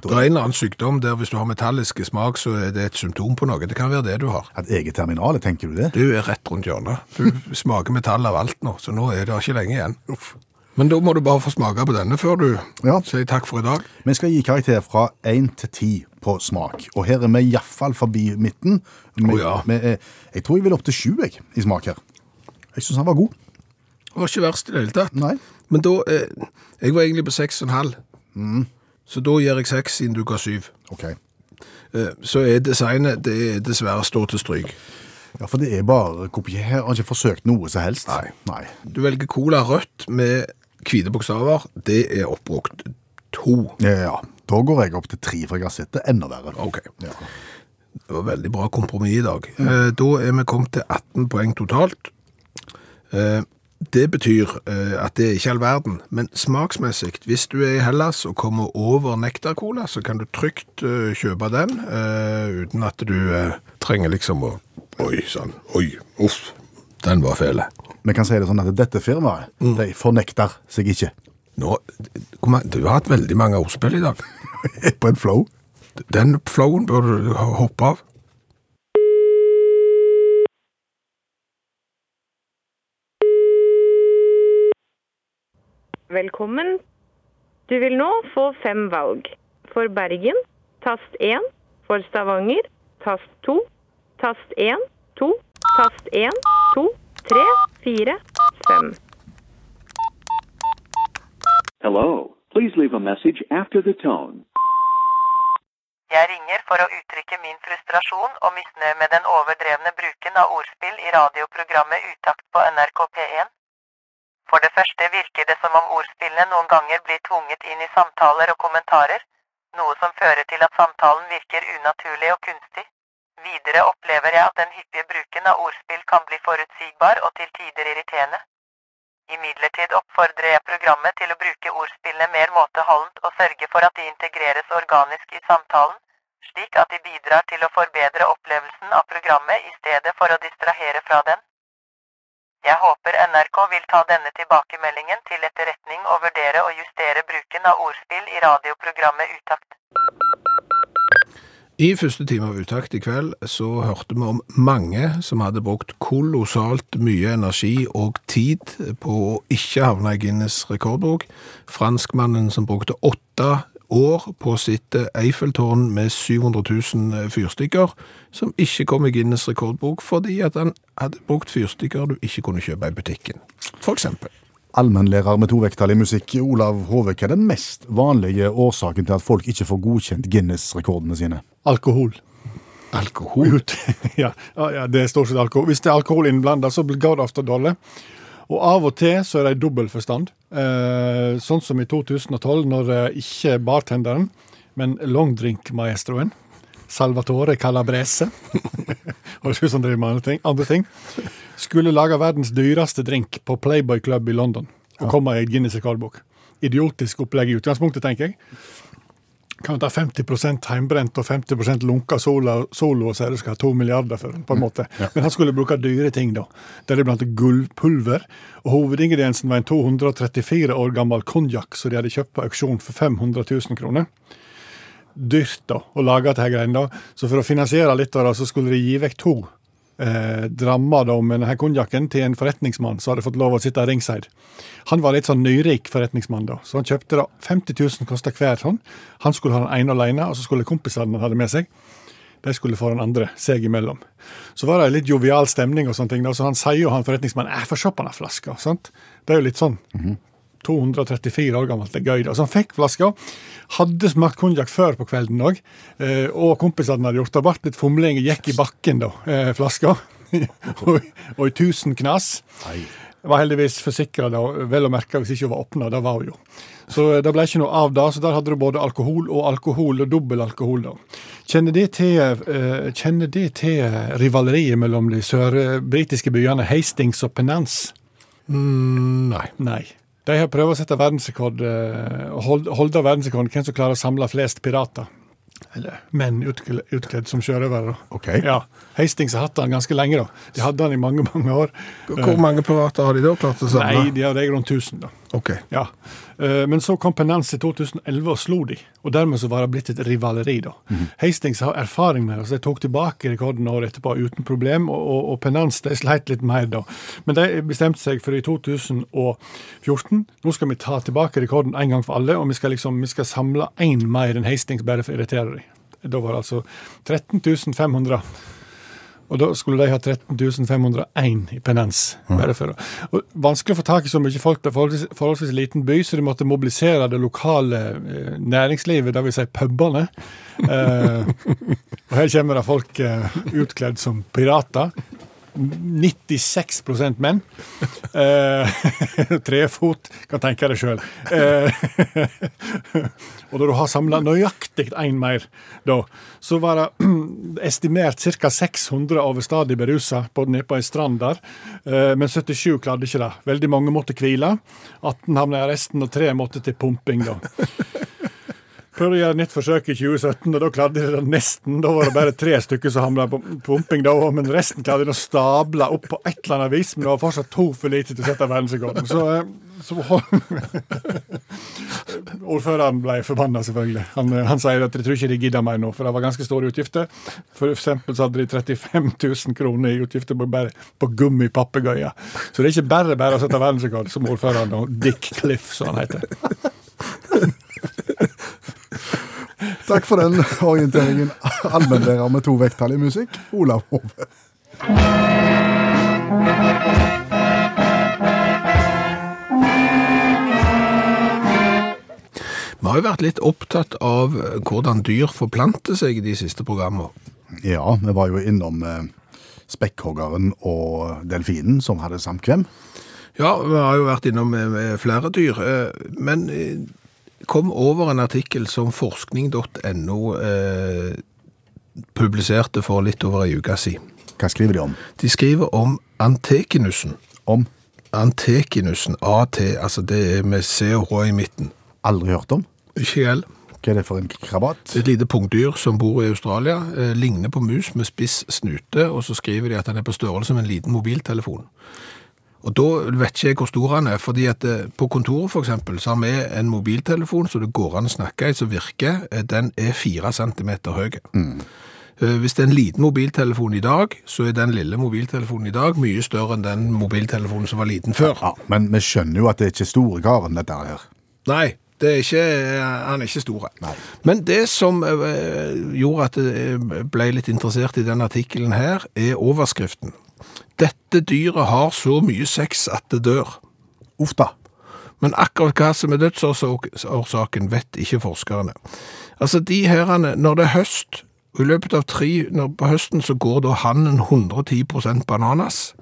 Det er en eller annen sykdom der hvis du har metalliske smak, så er det et symptom på noe. Det kan være det du har. Et eget terminal, tenker du det? Du er rett rundt hjørnet. Du smaker metall av alt nå, så nå er det ikke lenge igjen. Men da må du bare få smake på denne før du Ja. sier takk for i dag. Vi skal gi karakter fra 1 til 10 på smak. Og her er vi iallfall forbi midten. Med, Å ja. er, jeg tror jeg vil opp til 7 jeg, i smak her. Jeg syns han var god. Det var ikke verst i det hele tatt. Nei. Men da eh, Jeg var egentlig på 6,5. Så da gir jeg 6 siden du ga 7. Ok. Eh, så er designet det er dessverre stå til stryk. Ja, for det er bare kopier. Har ikke forsøkt noe som helst. Nei. Nei. Du velger cola rødt med hvite bokstaver. Det er oppbrukt to. Ja, ja. da går jeg opp til tre, for jeg har sett det enda verre. Ok. Ja. Det var veldig bra kompromiss i dag. Eh, da er vi kommet til 18 poeng totalt. Eh, det betyr eh, at det er ikke all verden, men smaksmessig, hvis du er i Hellas og kommer over nektarcola, så kan du trygt kjøpe den, uten at du trenger liksom å Oi sann, oi, uff, den var fæl. Vi kan si det sånn at dette firmaet de fornekter seg ikke. Nå, du har hatt veldig mange ordspill i dag. På en flow. Den flowen bør du hoppe av. Velkommen. Du vil nå få fem valg. For Bergen, tast 1. For Stavanger, tast 2. Tast 1, 2. Tast 1, 2, 3, 4, 5. Hello. Please leave a message after the tone. Jeg ringer for å uttrykke min frustrasjon og misnøye med den overdrevne bruken av ordspill i radioprogrammet Utakt på NRK P1. For det første virker det som om ordspillene noen ganger blir tvunget inn i samtaler og kommentarer, noe som fører til at samtalen virker unaturlig og kunstig. Videre opplever jeg at den hyppige bruken av ordspill kan bli forutsigbar og til tider irriterende. Imidlertid oppfordrer jeg programmet til å bruke ordspillene mer måteholdent og sørge for at de integreres organisk i samtalen, slik at de bidrar til å forbedre opplevelsen av programmet i stedet for å distrahere fra den. Jeg håper NRK vil ta denne tilbakemeldingen til etterretning og vurdere å justere bruken av ordspill i radioprogrammet Utakt. I første time av Utakt i kveld så hørte vi om mange som hadde brukt kolossalt mye energi og tid på å ikke havne i Guinness rekordbok. Franskmannen som brukte åtte år på sitt Eiffeltårn med 700 000 fyrstikker, som ikke kom i Guinness rekordbok fordi at han hadde brukt fyrstikker du ikke kunne kjøpe i butikken. For eksempel. Allmennlærer med tovekttall i musikk, Olav Hove, hva er den mest vanlige årsaken til at folk ikke får godkjent Guinness-rekordene sine? Alkohol. Alkohol. Ja, ja, ja, det er stort sett alkohol. Hvis det er alkohol innblanda, så går det ofte dårlig. Og av og til så er det dobbel forstand. Eh, sånn som i 2012, når eh, ikke bartenderen, men longdrink-maestroen, Salvatore Calabrese Høres ut som han driver med andre ting, andre ting. Skulle lage verdens dyreste drink på Playboy Club i London. Og komme i Guinness rekordbok. Idiotisk opplegg i utgangspunktet, tenker jeg. Kan ta 50% heimbrent og 50% lunka solo, solo og si du skal ha to milliarder for på en måte. Men han skulle bruke dyre ting, da. Deriblant gullpulver. Og hovedingrediensen var en 234 år gammel konjakk som de hadde kjøpt på auksjon for 500 000 kroner. Dyrt, da, å lage dette greiene. Så for å finansiere litt av det, så skulle de gi vekk to eh, drammer da, med denne konjakken til en forretningsmann som hadde fått lov å sitte ringside. Han var litt sånn nyrik forretningsmann, da, så han kjøpte da 50 000 kosta hver sånn. Han skulle ha den ene alene, og så skulle kompisene han hadde med seg, de skulle få den andre seg imellom. Så var det litt jovial stemning, og sånne ting, da, så han sier jo han forretningsmannen 'Jeg få se på den flaska. sant? Det er jo litt sånn. 234 år gammelt, det er gøy. da. Han fikk flaska. Hadde smakt konjakk før på kvelden òg. Eh, og kompisene hadde gjort det. Ble litt fomling, gikk i bakken, da, eh, flaska. og, og i tusen knas. Var heldigvis forsikra, vel å merke hvis ikke hun var åpna. Det var hun jo. Så eh, det ble ikke noe av det. Så der hadde du både alkohol og alkohol, og dobbel alkohol. da. Kjenner de til, uh, kjenner de til rivaleriet mellom de sørbritiske byene Hastings og Penance? Mm, nei. Nei. De har prøvd å sette verdensrekord, eh, hold, holde verdensrekorden hvem som klarer å samle flest pirater. Eller menn utkledd, utkledd som sjørøvere. da. Ja, Hastings har hatt den ganske lenge. da. De hadde den i mange mange år. Hvor mange pirater har de da klart å samle? Nei, de har det rundt 1000. da. Ok. Ja. Eh, Men så kom Penance i 2011 og slo de, og dermed så var det blitt et rivaleri. da. Hastings har erfaring med det, så de tok tilbake rekorden året etterpå uten problem, og, og, Penance de sleit litt mer da. Men de bestemte seg for i 2014 nå skal vi ta tilbake rekorden en gang for alle, og vi skal liksom, vi skal samle én mer enn Hastings bare for å irritere dem. Da var det altså 13 500. Og da skulle de ha 13.501 i penens. Bare for. Og vanskelig å få tak i så mye folk. Det er forholdsvis, forholdsvis liten by, så de måtte mobilisere det lokale eh, næringslivet, dvs. Si pubene. Eh, og her kommer det folk eh, utkledd som pirater. 96% menn. Eh, trefot, kan tenke deg sjøl. Eh, og da du har samla nøyaktig én mer, da, så var det estimert ca. 600 overstadig berusa på, nede på ei strand der. Eh, men 77 klarte ikke det. Veldig mange måtte hvile. 18 havna i arresten, og tre måtte til pumping, da. Prøvde å gjøre et nytt forsøk i 2017, og da klarte de det nesten. Da var det bare tre stykker som hamla på pumping, da, men resten klarte de å stable opp på et eller annet vis. Men det var fortsatt to for lite til å sette verdensrekorden. Så, eh, så Ordføreren ble forbanna, selvfølgelig. Han, eh, han sier at de tror ikke de gidder mer nå, for det var ganske store utgifter. For eksempel så hadde de 35 000 kroner i utgifter bare på gummipapegøyer. Så det er ikke bare bare å sette verdensrekord, som ordføreren og Dick Cliff, som han heter. Takk for den orienteringen. Allmennlærer med to vekttall i musikk, Olav Hove. Vi har jo vært litt opptatt av hvordan dyr forplanter seg i de siste programmene. Ja, vi var jo innom eh, spekkhoggeren og delfinen som hadde samkvem. Ja, vi har jo vært innom eh, flere dyr. Eh, men kom over en artikkel som forskning.no eh, publiserte for litt over ei uke siden. Hva skriver de om? De skriver om antekinusen. Om? Antekinusen, AT, altså det er med C og H i midten. Aldri hørt om? Ikke jeg. Hva er det for en krabat? Et lite pungdyr som bor i Australia, eh, ligner på mus med spiss snute, og så skriver de at han er på størrelse med en liten mobiltelefon. Og da vet ikke jeg hvor stor han er, fordi at eh, på kontoret for eksempel, så har vi en mobiltelefon så det går an å snakke i, som virker. Eh, Den er fire centimeter høy. Mm. Hvis det er en liten mobiltelefon i dag, så er den lille mobiltelefonen i dag mye større enn den mobiltelefonen som var liten før. Ja, men vi skjønner jo at det er ikke store karen, dette her. Nei, det er ikke, han er ikke store. Men det som eh, gjorde at jeg ble litt interessert i den artikkelen her, er overskriften. Dette dyret har så mye sex at det dør. Uff da. Men akkurat hva som er dødsårsaken, vet ikke forskerne. Altså, de herrene, når det er høst, og i løpet av tre, når på høsten så går da hannen 110 bananas,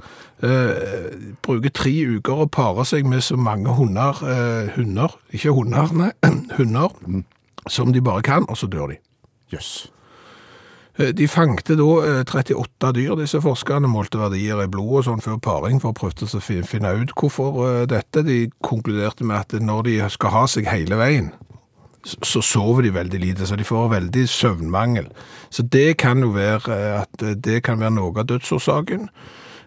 eh, bruker tre uker å pare seg med så mange hunder, eh, hunder, ikke hunder, nei, hunder, som de bare kan, og så dør de. Jøss. Eh, De fangte da eh, 38 dyr, disse forskerne målte verdier i blod og sånn før paring for å prøve å finne ut hvorfor eh, dette. De konkluderte med at når de skal ha seg hele veien, så sover de veldig lite, så de får veldig søvnmangel. Så det kan jo være eh, at eh, det kan være noe av dødsårsaken.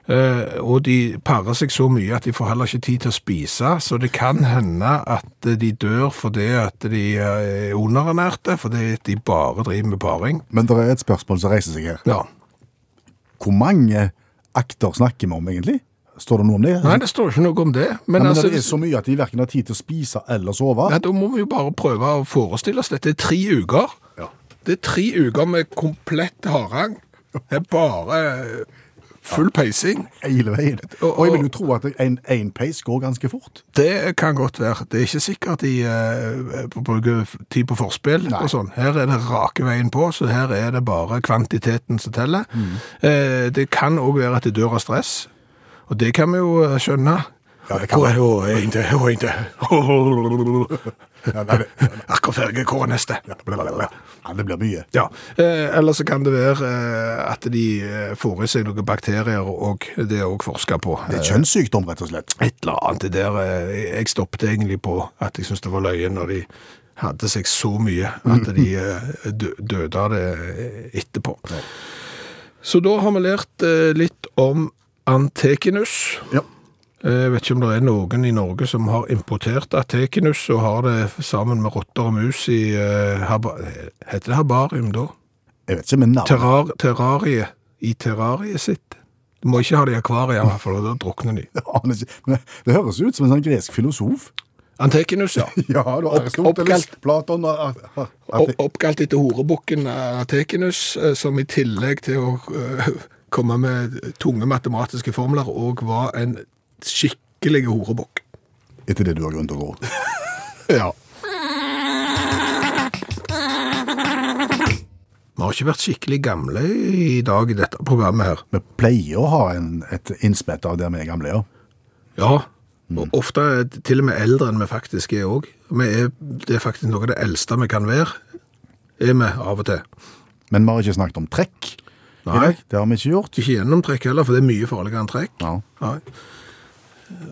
Eh, og de parer seg så mye at de får heller ikke tid til å spise, så det kan hende at eh, de dør fordi at de eh, er underernærte, fordi de bare driver med paring. Men det er et spørsmål som reiser seg her. Ja. Hvor mange akter snakker vi om, egentlig? Står det noe om det? Nei, det står ikke noe om det. Men, Men, altså, det er så mye at de verken har tid til å spise eller sove. ja, da må vi jo bare prøve å forestille oss dette. Det er tre uker. Ja. Det er tre uker med komplett harang. Det er bare full peising. Hele veien. Og- Og jeg vil jo tro at en, en peis går ganske fort. Det kan godt være. Det er ikke sikkert de uh, bruker tid på forspill Nei. og sånn. Her er det rake veien på, så her er det bare kvantiteten som teller. Eh, det kan òg være at de dør av stress, og det kan vi jo eh, skjønne. Ja, det kan Hvor er hun? Er ikke, hun er det, Akkurat ferdig, hvor er neste? ja, det blir mye. Ja, eh, eller så kan det være eh, at de eh, får i seg noen bakterier, og det er òg forska på. Det er kjønnssykdom, rett og slett. Et eller annet det der, jeg stoppet egentlig på at jeg syntes det var løye når de hadde seg så mye at de døde av det etterpå. Så da har vi lært litt om antekinus. Ja. Eh, Jeg vet ikke om det er noen i Norge som har importert atekinus og har det sammen med rotter og mus i uh, Heter det herbarium da? Jeg vet ikke men navnet Terrar, terrarie. I terrariet sitt. Du må ikke ha det i akvariet, i hvert fall, da drukner de. Men det høres ut som en sånn gresk filosof. Antekinus, ja. Ja, du har Aristoteles, Platon og Oppkalt etter horebukken Atekinus, eh, som i tillegg til å komme med tunge matematiske formler, og var en skikkelig horebukk. Etter det du har grunn til å gå. Ja. Vi har ikke vært skikkelig gamle i dag i dette programmet her. Vi pleier å ha en, et innspett av der vi er gamle, ja. Ja, og ofte til og med eldre enn vi faktisk er òg. Det er faktisk noe av det eldste vi kan være, er vi av og til. Men vi har ikke snakket om trekk. Nei. Det har vi ikke gjort. Ikke gjennomtrekk heller, for det er mye farligere enn trekk. Ja. Nei.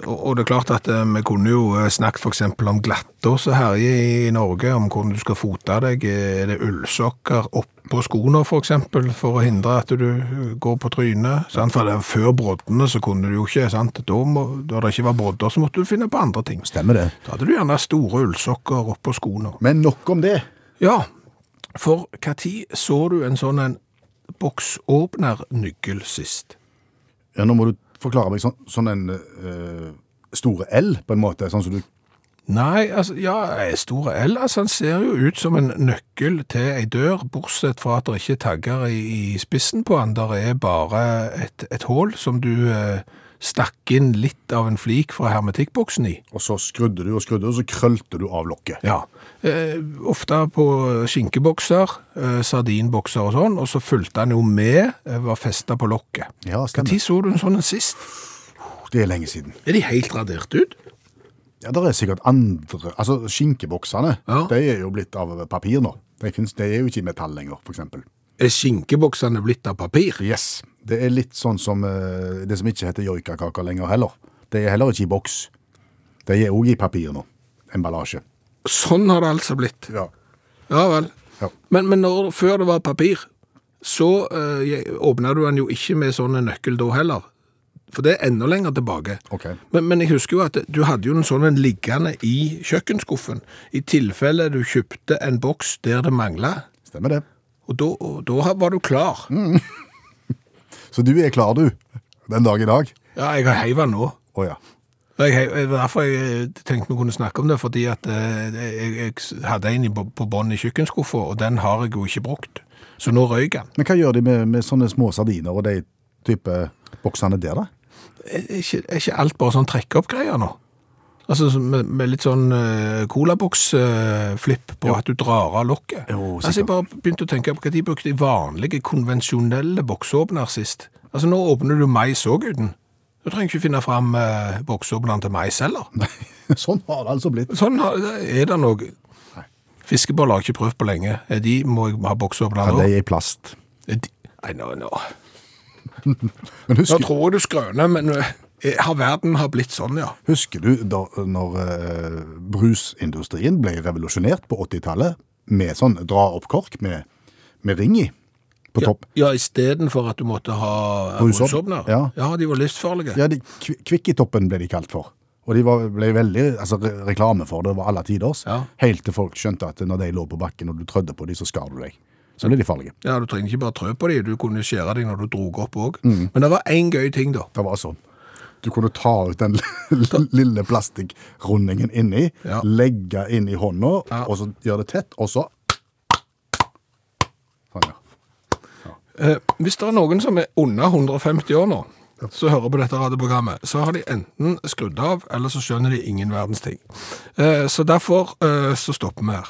Og, det er klart at eh, vi kunne jo eh, snakket eksempel om glattås og herje i Norge, om hvordan du skal fote deg. Er det ullsokker oppå skoene for eksempel, for å hindre at du eh, går på trynet? Sant? For før broddene så kunne du jo ikke, sant? Da, må, da det ikke var brodder, så måtte du finne på andre ting. Stemmer det. Da hadde du gjerne store ullsokker oppå skoene. Men nok om det. Ja, for tid så du en sånn en boksåpner-nygel sist? Ja, nå må du forklare meg sånn, sånn en uh, store L, på en måte. Sånn som du Nei, altså, ja, store L, altså, han ser jo ut som en nøkkel til ei dør, bortsett fra at det ikke er tagger i, i spissen på han. Der er bare et, et hål som du eh, stakk inn litt av en flik fra hermetikkboksen i. Og så skrudde du og skrudde, og så krølte du av lokket. Ja. Eh, ofte på skinkebokser, eh, sardinbokser og sånn, og så fulgte han jo med, eh, var festa på lokket. Ja, Når så du en sånn en sist? Det er lenge siden. Er de helt radert ut? Ja, det er sikkert andre Altså, skinkeboksene, Ja. de er jo blitt av papir nå. De, finnes, de er jo ikke i metall lenger, eksempel. Er skinkeboksene blitt av papir? Yes. Det er litt sånn som eh, det som ikke heter joikakaker lenger heller. Det er heller ikke i boks. De er òg i papir nå. Emballasje. Sånn har det altså blitt. Ja. Ja vel. Ja. Men, men når, før det var papir, så uh, åpna du den jo ikke med sånn nøkkel da heller. For det er enda lenger tilbake. Ok. Men, men jeg husker jo at du hadde jo en sånn liggende i kjøkkenskuffen, i tilfelle du kjøpte en boks der det mangla. Stemmer det. Og da, og da var du klar. Så du er klar, du, den dag i dag? Ja, jeg har heiv den nå. Oh, ja. Jeg, jeg, derfor jeg tenkte vi kunne snakke om det, fordi at eh, jeg, jeg hadde en på bånn i kjøkkenskuffa, og den har jeg jo ikke brukt. Så nå røyk den. Men hva gjør de med, med sånne små sardiner og de type boksene der, da? Er ikke, er ikke alt bare sånn trekke-opp-greier nå? Altså med, med litt sånn uh, colaboks-flipp på at du drar av lokket. Jo, altså, jeg bare begynte å tenke på hva de brukte i vanlige, konvensjonelle boksåpner sist. Altså, nå åpner du mais òg uten. Du trenger ikke finne fram uh, boksåpneren til mais heller. sånn har det altså blitt. Sånn har- er det noe. Fiskeboller har jeg ikke prøvd på lenge. De må jeg ha boksåpner Ja, nå? de er i plast. De- Nei, nå, nå. Nå tror jeg du skrøner, men eh, har verden har blitt sånn, ja. husker du da når uh, brusindustrien ble revolusjonert på 80-tallet med sånn dra opp kork med, med ring i på topp? Ja, istedenfor at du måtte ha Brusåp- brusåpner. ja. ja, de var livsfarlige. Ja, de, Kvikkitoppen ble de kalt for. Og de var, ble veldig altså, re reklame for det over alle tiders. Ja. Helt til folk skjønte at når de lå på bakken og du trødde på dem, så skar du deg. Så ble de farlige. Ja, du trenger ikke bare trø på dem, du kunne skjære dem når du drog opp òg. Mm. Men det var én gøy ting, da. Det var sånn. Du kunne ta ut den lille plastikkrundingen inni, Ja. legge inn i hånda, Ja. og så gjøre det tett, og så Sånn, ja. Eh, hvis det er noen som er under 150 år nå, så hører på dette radioprogrammet, så har de enten skrudd av, eller så skjønner de ingen verdens ting. Eh, så derfor eh, så stopper vi her.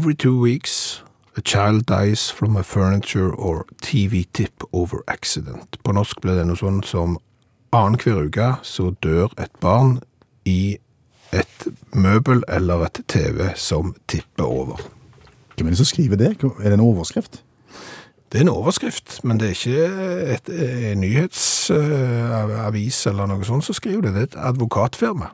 Every two weeks, a child dies from a furniture or TV tip over accident. På norsk ble det noe sånn som annenhver uke så dør et barn i et møbel eller et TV som tipper over. Hvem er det som skriver det? Er det en overskrift? Det er en overskrift, men det er ikke en nyhetsavis eller noe sånt som skriver det. Det er et advokatfirma.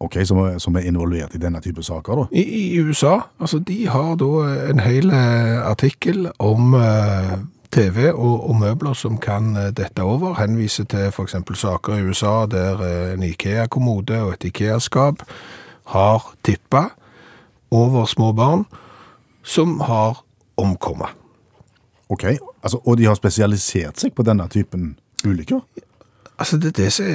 Ok, som er, som er involvert i denne type saker, da. I, I USA, altså de har da en hel eh, artikkel om eh, TV og, og møbler som kan eh, dette over, henviser til eksempel saker i USA der eh, en IKEA-kommode og et IKEA-skap har tippet over små barn som har omkommet. Ok, altså, Og de har spesialisert seg på denne typen ulykker? Altså, det, er det som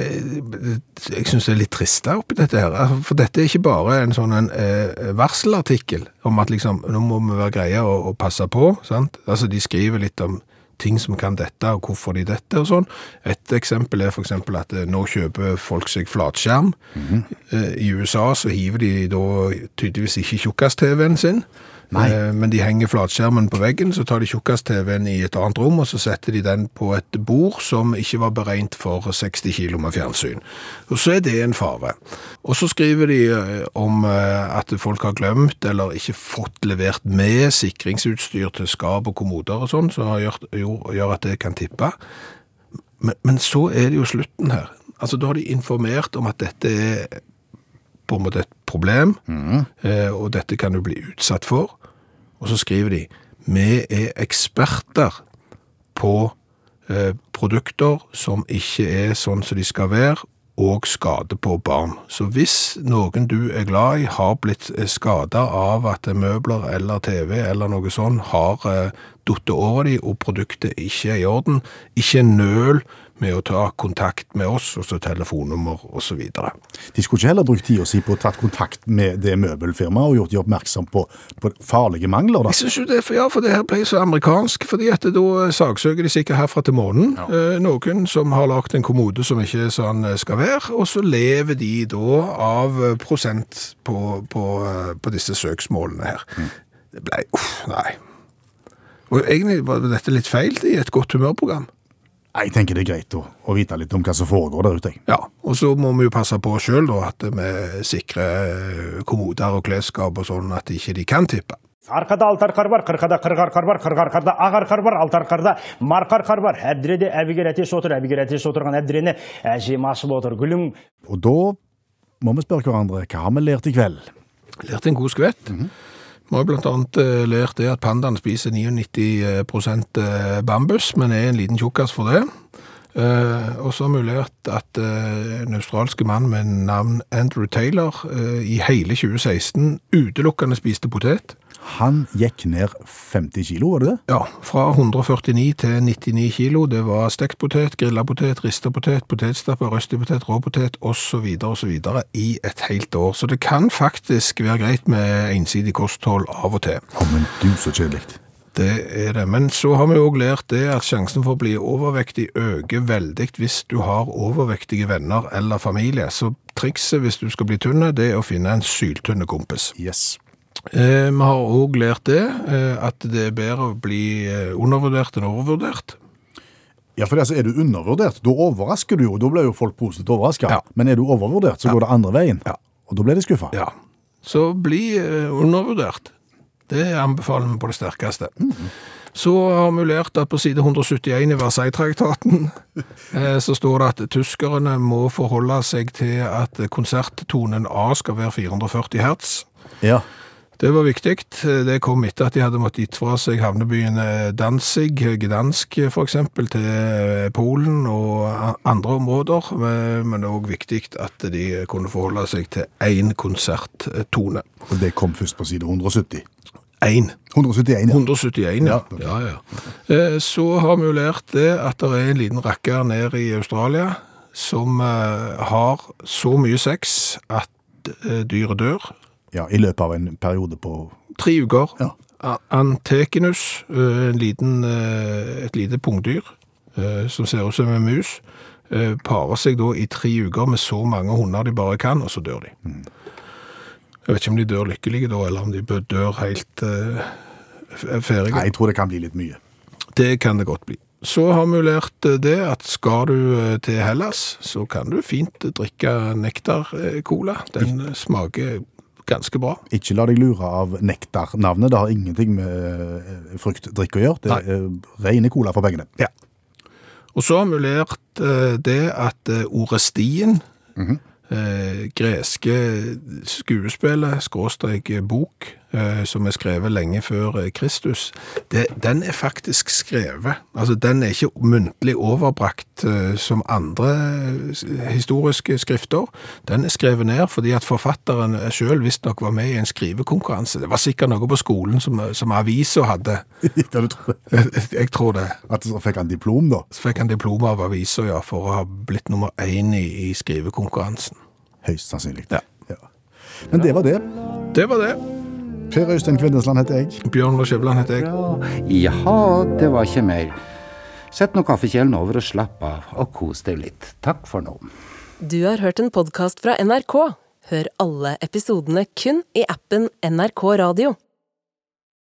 jeg synes det er litt trist der oppi dette her. Altså, For dette er ikke bare en sånn en, eh, varselartikkel om at liksom, nå må vi være greie og, og passe på, sant? Altså, de skriver litt om ting som kan dette, og hvorfor de dette og sånn. Et eksempel er for eksempel at eh, nå kjøper folk seg flatskjerm. Eh, I USA så hiver de da tydeligvis ikke tjukkast-TV-en sin. Nei. Eh, Men de henger flatskjermen på veggen, så tar de tjukkast-TV-en i et annet rom, og så setter de den på et bord som ikke var beregnet for 60 kilo med fjernsyn. Og så er det en fare. Og så skriver de eh, om eh, at folk har glemt, eller ikke fått levert med sikringsutstyr til skap og kommoder og sånn, som gjør, gjør at det kan tippe. Men, men så er det jo slutten her. Altså, da har de informert om at dette er på en måte et problem, mm. og dette kan du bli utsatt for. Og så skriver de, vi er eksperter på eh, produkter som ikke er sånn som de skal være, og skade på barn. Så hvis noen du er glad i har blitt skada av at møbler eller TV eller noe sånt har eh, datt over dem, og produktet ikke er i orden, ikke nøl med å ta kontakt med oss, og så telefonnummer osv. De skulle ikke heller brukt tida si på å tatt kontakt med det møbelfirmaet og gjort de oppmerksom på, på farlige mangler, da. Jeg synes jo det, for, ja, for det her ble så amerikansk, fordi at da saksøker de sikkert herfra til månen. Eh, noen som har lagt en kommode som ikke er sånn eh, skal være, og så lever de da av eh, prosent på, på, eh, på disse søksmålene her. Det ble, uff, nei. Og egentlig var dette litt feil i et godt humørprogram. Jeg tenker det er greit å, å, vite litt om hva som foregår der ute. Ja, og så må vi jo passe på oss sjøl, at vi sikrer eh, kommoder og klesskap og sånn at ikke de kan tippe. Og da må vi spørre hverandre hva har vi lært i kveld? Lært en god skvett. Mm -hmm. Vi har annet eh, lært det at pandaen spiser 99% eh, bambus, men er en liten tjukkas for det. Eh, og så har vi lært at en australske mann med navn Andrew Taylor i hele 2016 utelukkende spiste potet. Han gikk ned 50 kilo, var det det? Ja, fra 149 til 99 kilo. Det var stekt potet, grilla potet, rista potet, potetstappe, røstig potet, rå potet osv. osv. i et helt år. Så det kan faktisk være greit med ensidig kosthold av og til. Å, men du, så kjedelig. Det er det. Men så har vi òg lært det at sjansen for å bli overvektig øker veldig hvis du har overvektige venner eller familie. Så trikset hvis du skal bli tynn, det er å finne en syltynne kompis. Yes. Eh, vi har òg lært det, eh, at det er bedre å bli eh, undervurdert enn overvurdert. Ja, for altså, er du undervurdert, da overrasker du jo. Da blir jo folk positivt overraska. Ja. Men er du overvurdert, så Ja. går det andre veien. Ja. Og da blir de skuffa. Ja. Så bli eh, undervurdert. Det anbefaler vi på det sterkeste. Så har vi lært at på side 171 i Versailles-traktaten så står det at tyskerne må forholde seg til at konserttonen A skal være 440 hertz. Ja. Det var viktig. Det kom etter at de hadde måttet gitt fra seg havnebyen eh, Danzig, Gdansk eksempel, til eh, Polen og andre områder. Men men det òg viktig at de kunne forholde seg til én konserttone. Og det kom først på side 170. Én. 171, ja. 171, ja. Ja. ja. Eh, Så har vi jo lært det at det er en liten rakker nede i Australia som eh, har så mye sex at eh, dyret dør. Ja. I løpet av en periode på Tre uker. Ja. Antekinus, eh, en liten, eh, et lite pungdyr eh, som ser ut som en mus, parer seg da i tre uker med så mange hunder de bare kan, og så dør de. Jeg vet ikke om de dør lykkelige da, eller om de dør helt uh, ferdige. Nei, jeg tror det kan bli litt mye. Det kan det godt bli. Så har vi lært det at skal du til Hellas, så kan du fint drikke nektar-cola. Den smaker ganske bra. Ikke la deg lure av nektarnavnet. Det har ingenting med eh, fruktdrikk å gjøre. Det er rene cola for pengene. Ja. Og så har vi lært eh, det at eh, ordet stien, eh, greske skuespillet, skråstrek bok, eh, som er skrevet lenge før eh, Kristus, det, den er faktisk skrevet. Altså, den er ikke muntlig overbrakt eh, som andre eh, historiske skrifter. Den er skrevet ned fordi at forfatteren selv visstnok var med i en skrivekonkurranse. Det var sikkert noe på skolen som, som avisa hadde. Ja, du tror det? Jeg tror det. At så fikk han diplom, da? Så fikk han diplom av avisa, ja, for å ha blitt nummer én i, i skrivekonkurransen. Høyst sannsynlig. Ja. Ja. Men det var det. Det var det. Per Øystein Kvindesland heter jeg. Bjørn Lars Skjæveland heter jeg. Jaha, det var ikke mer. Sett nå kaffekjelen over og slapp av, og kos deg litt. Takk for nå. Du har hørt en podkast fra NRK. Hør alle episodene kun i appen NRK Radio.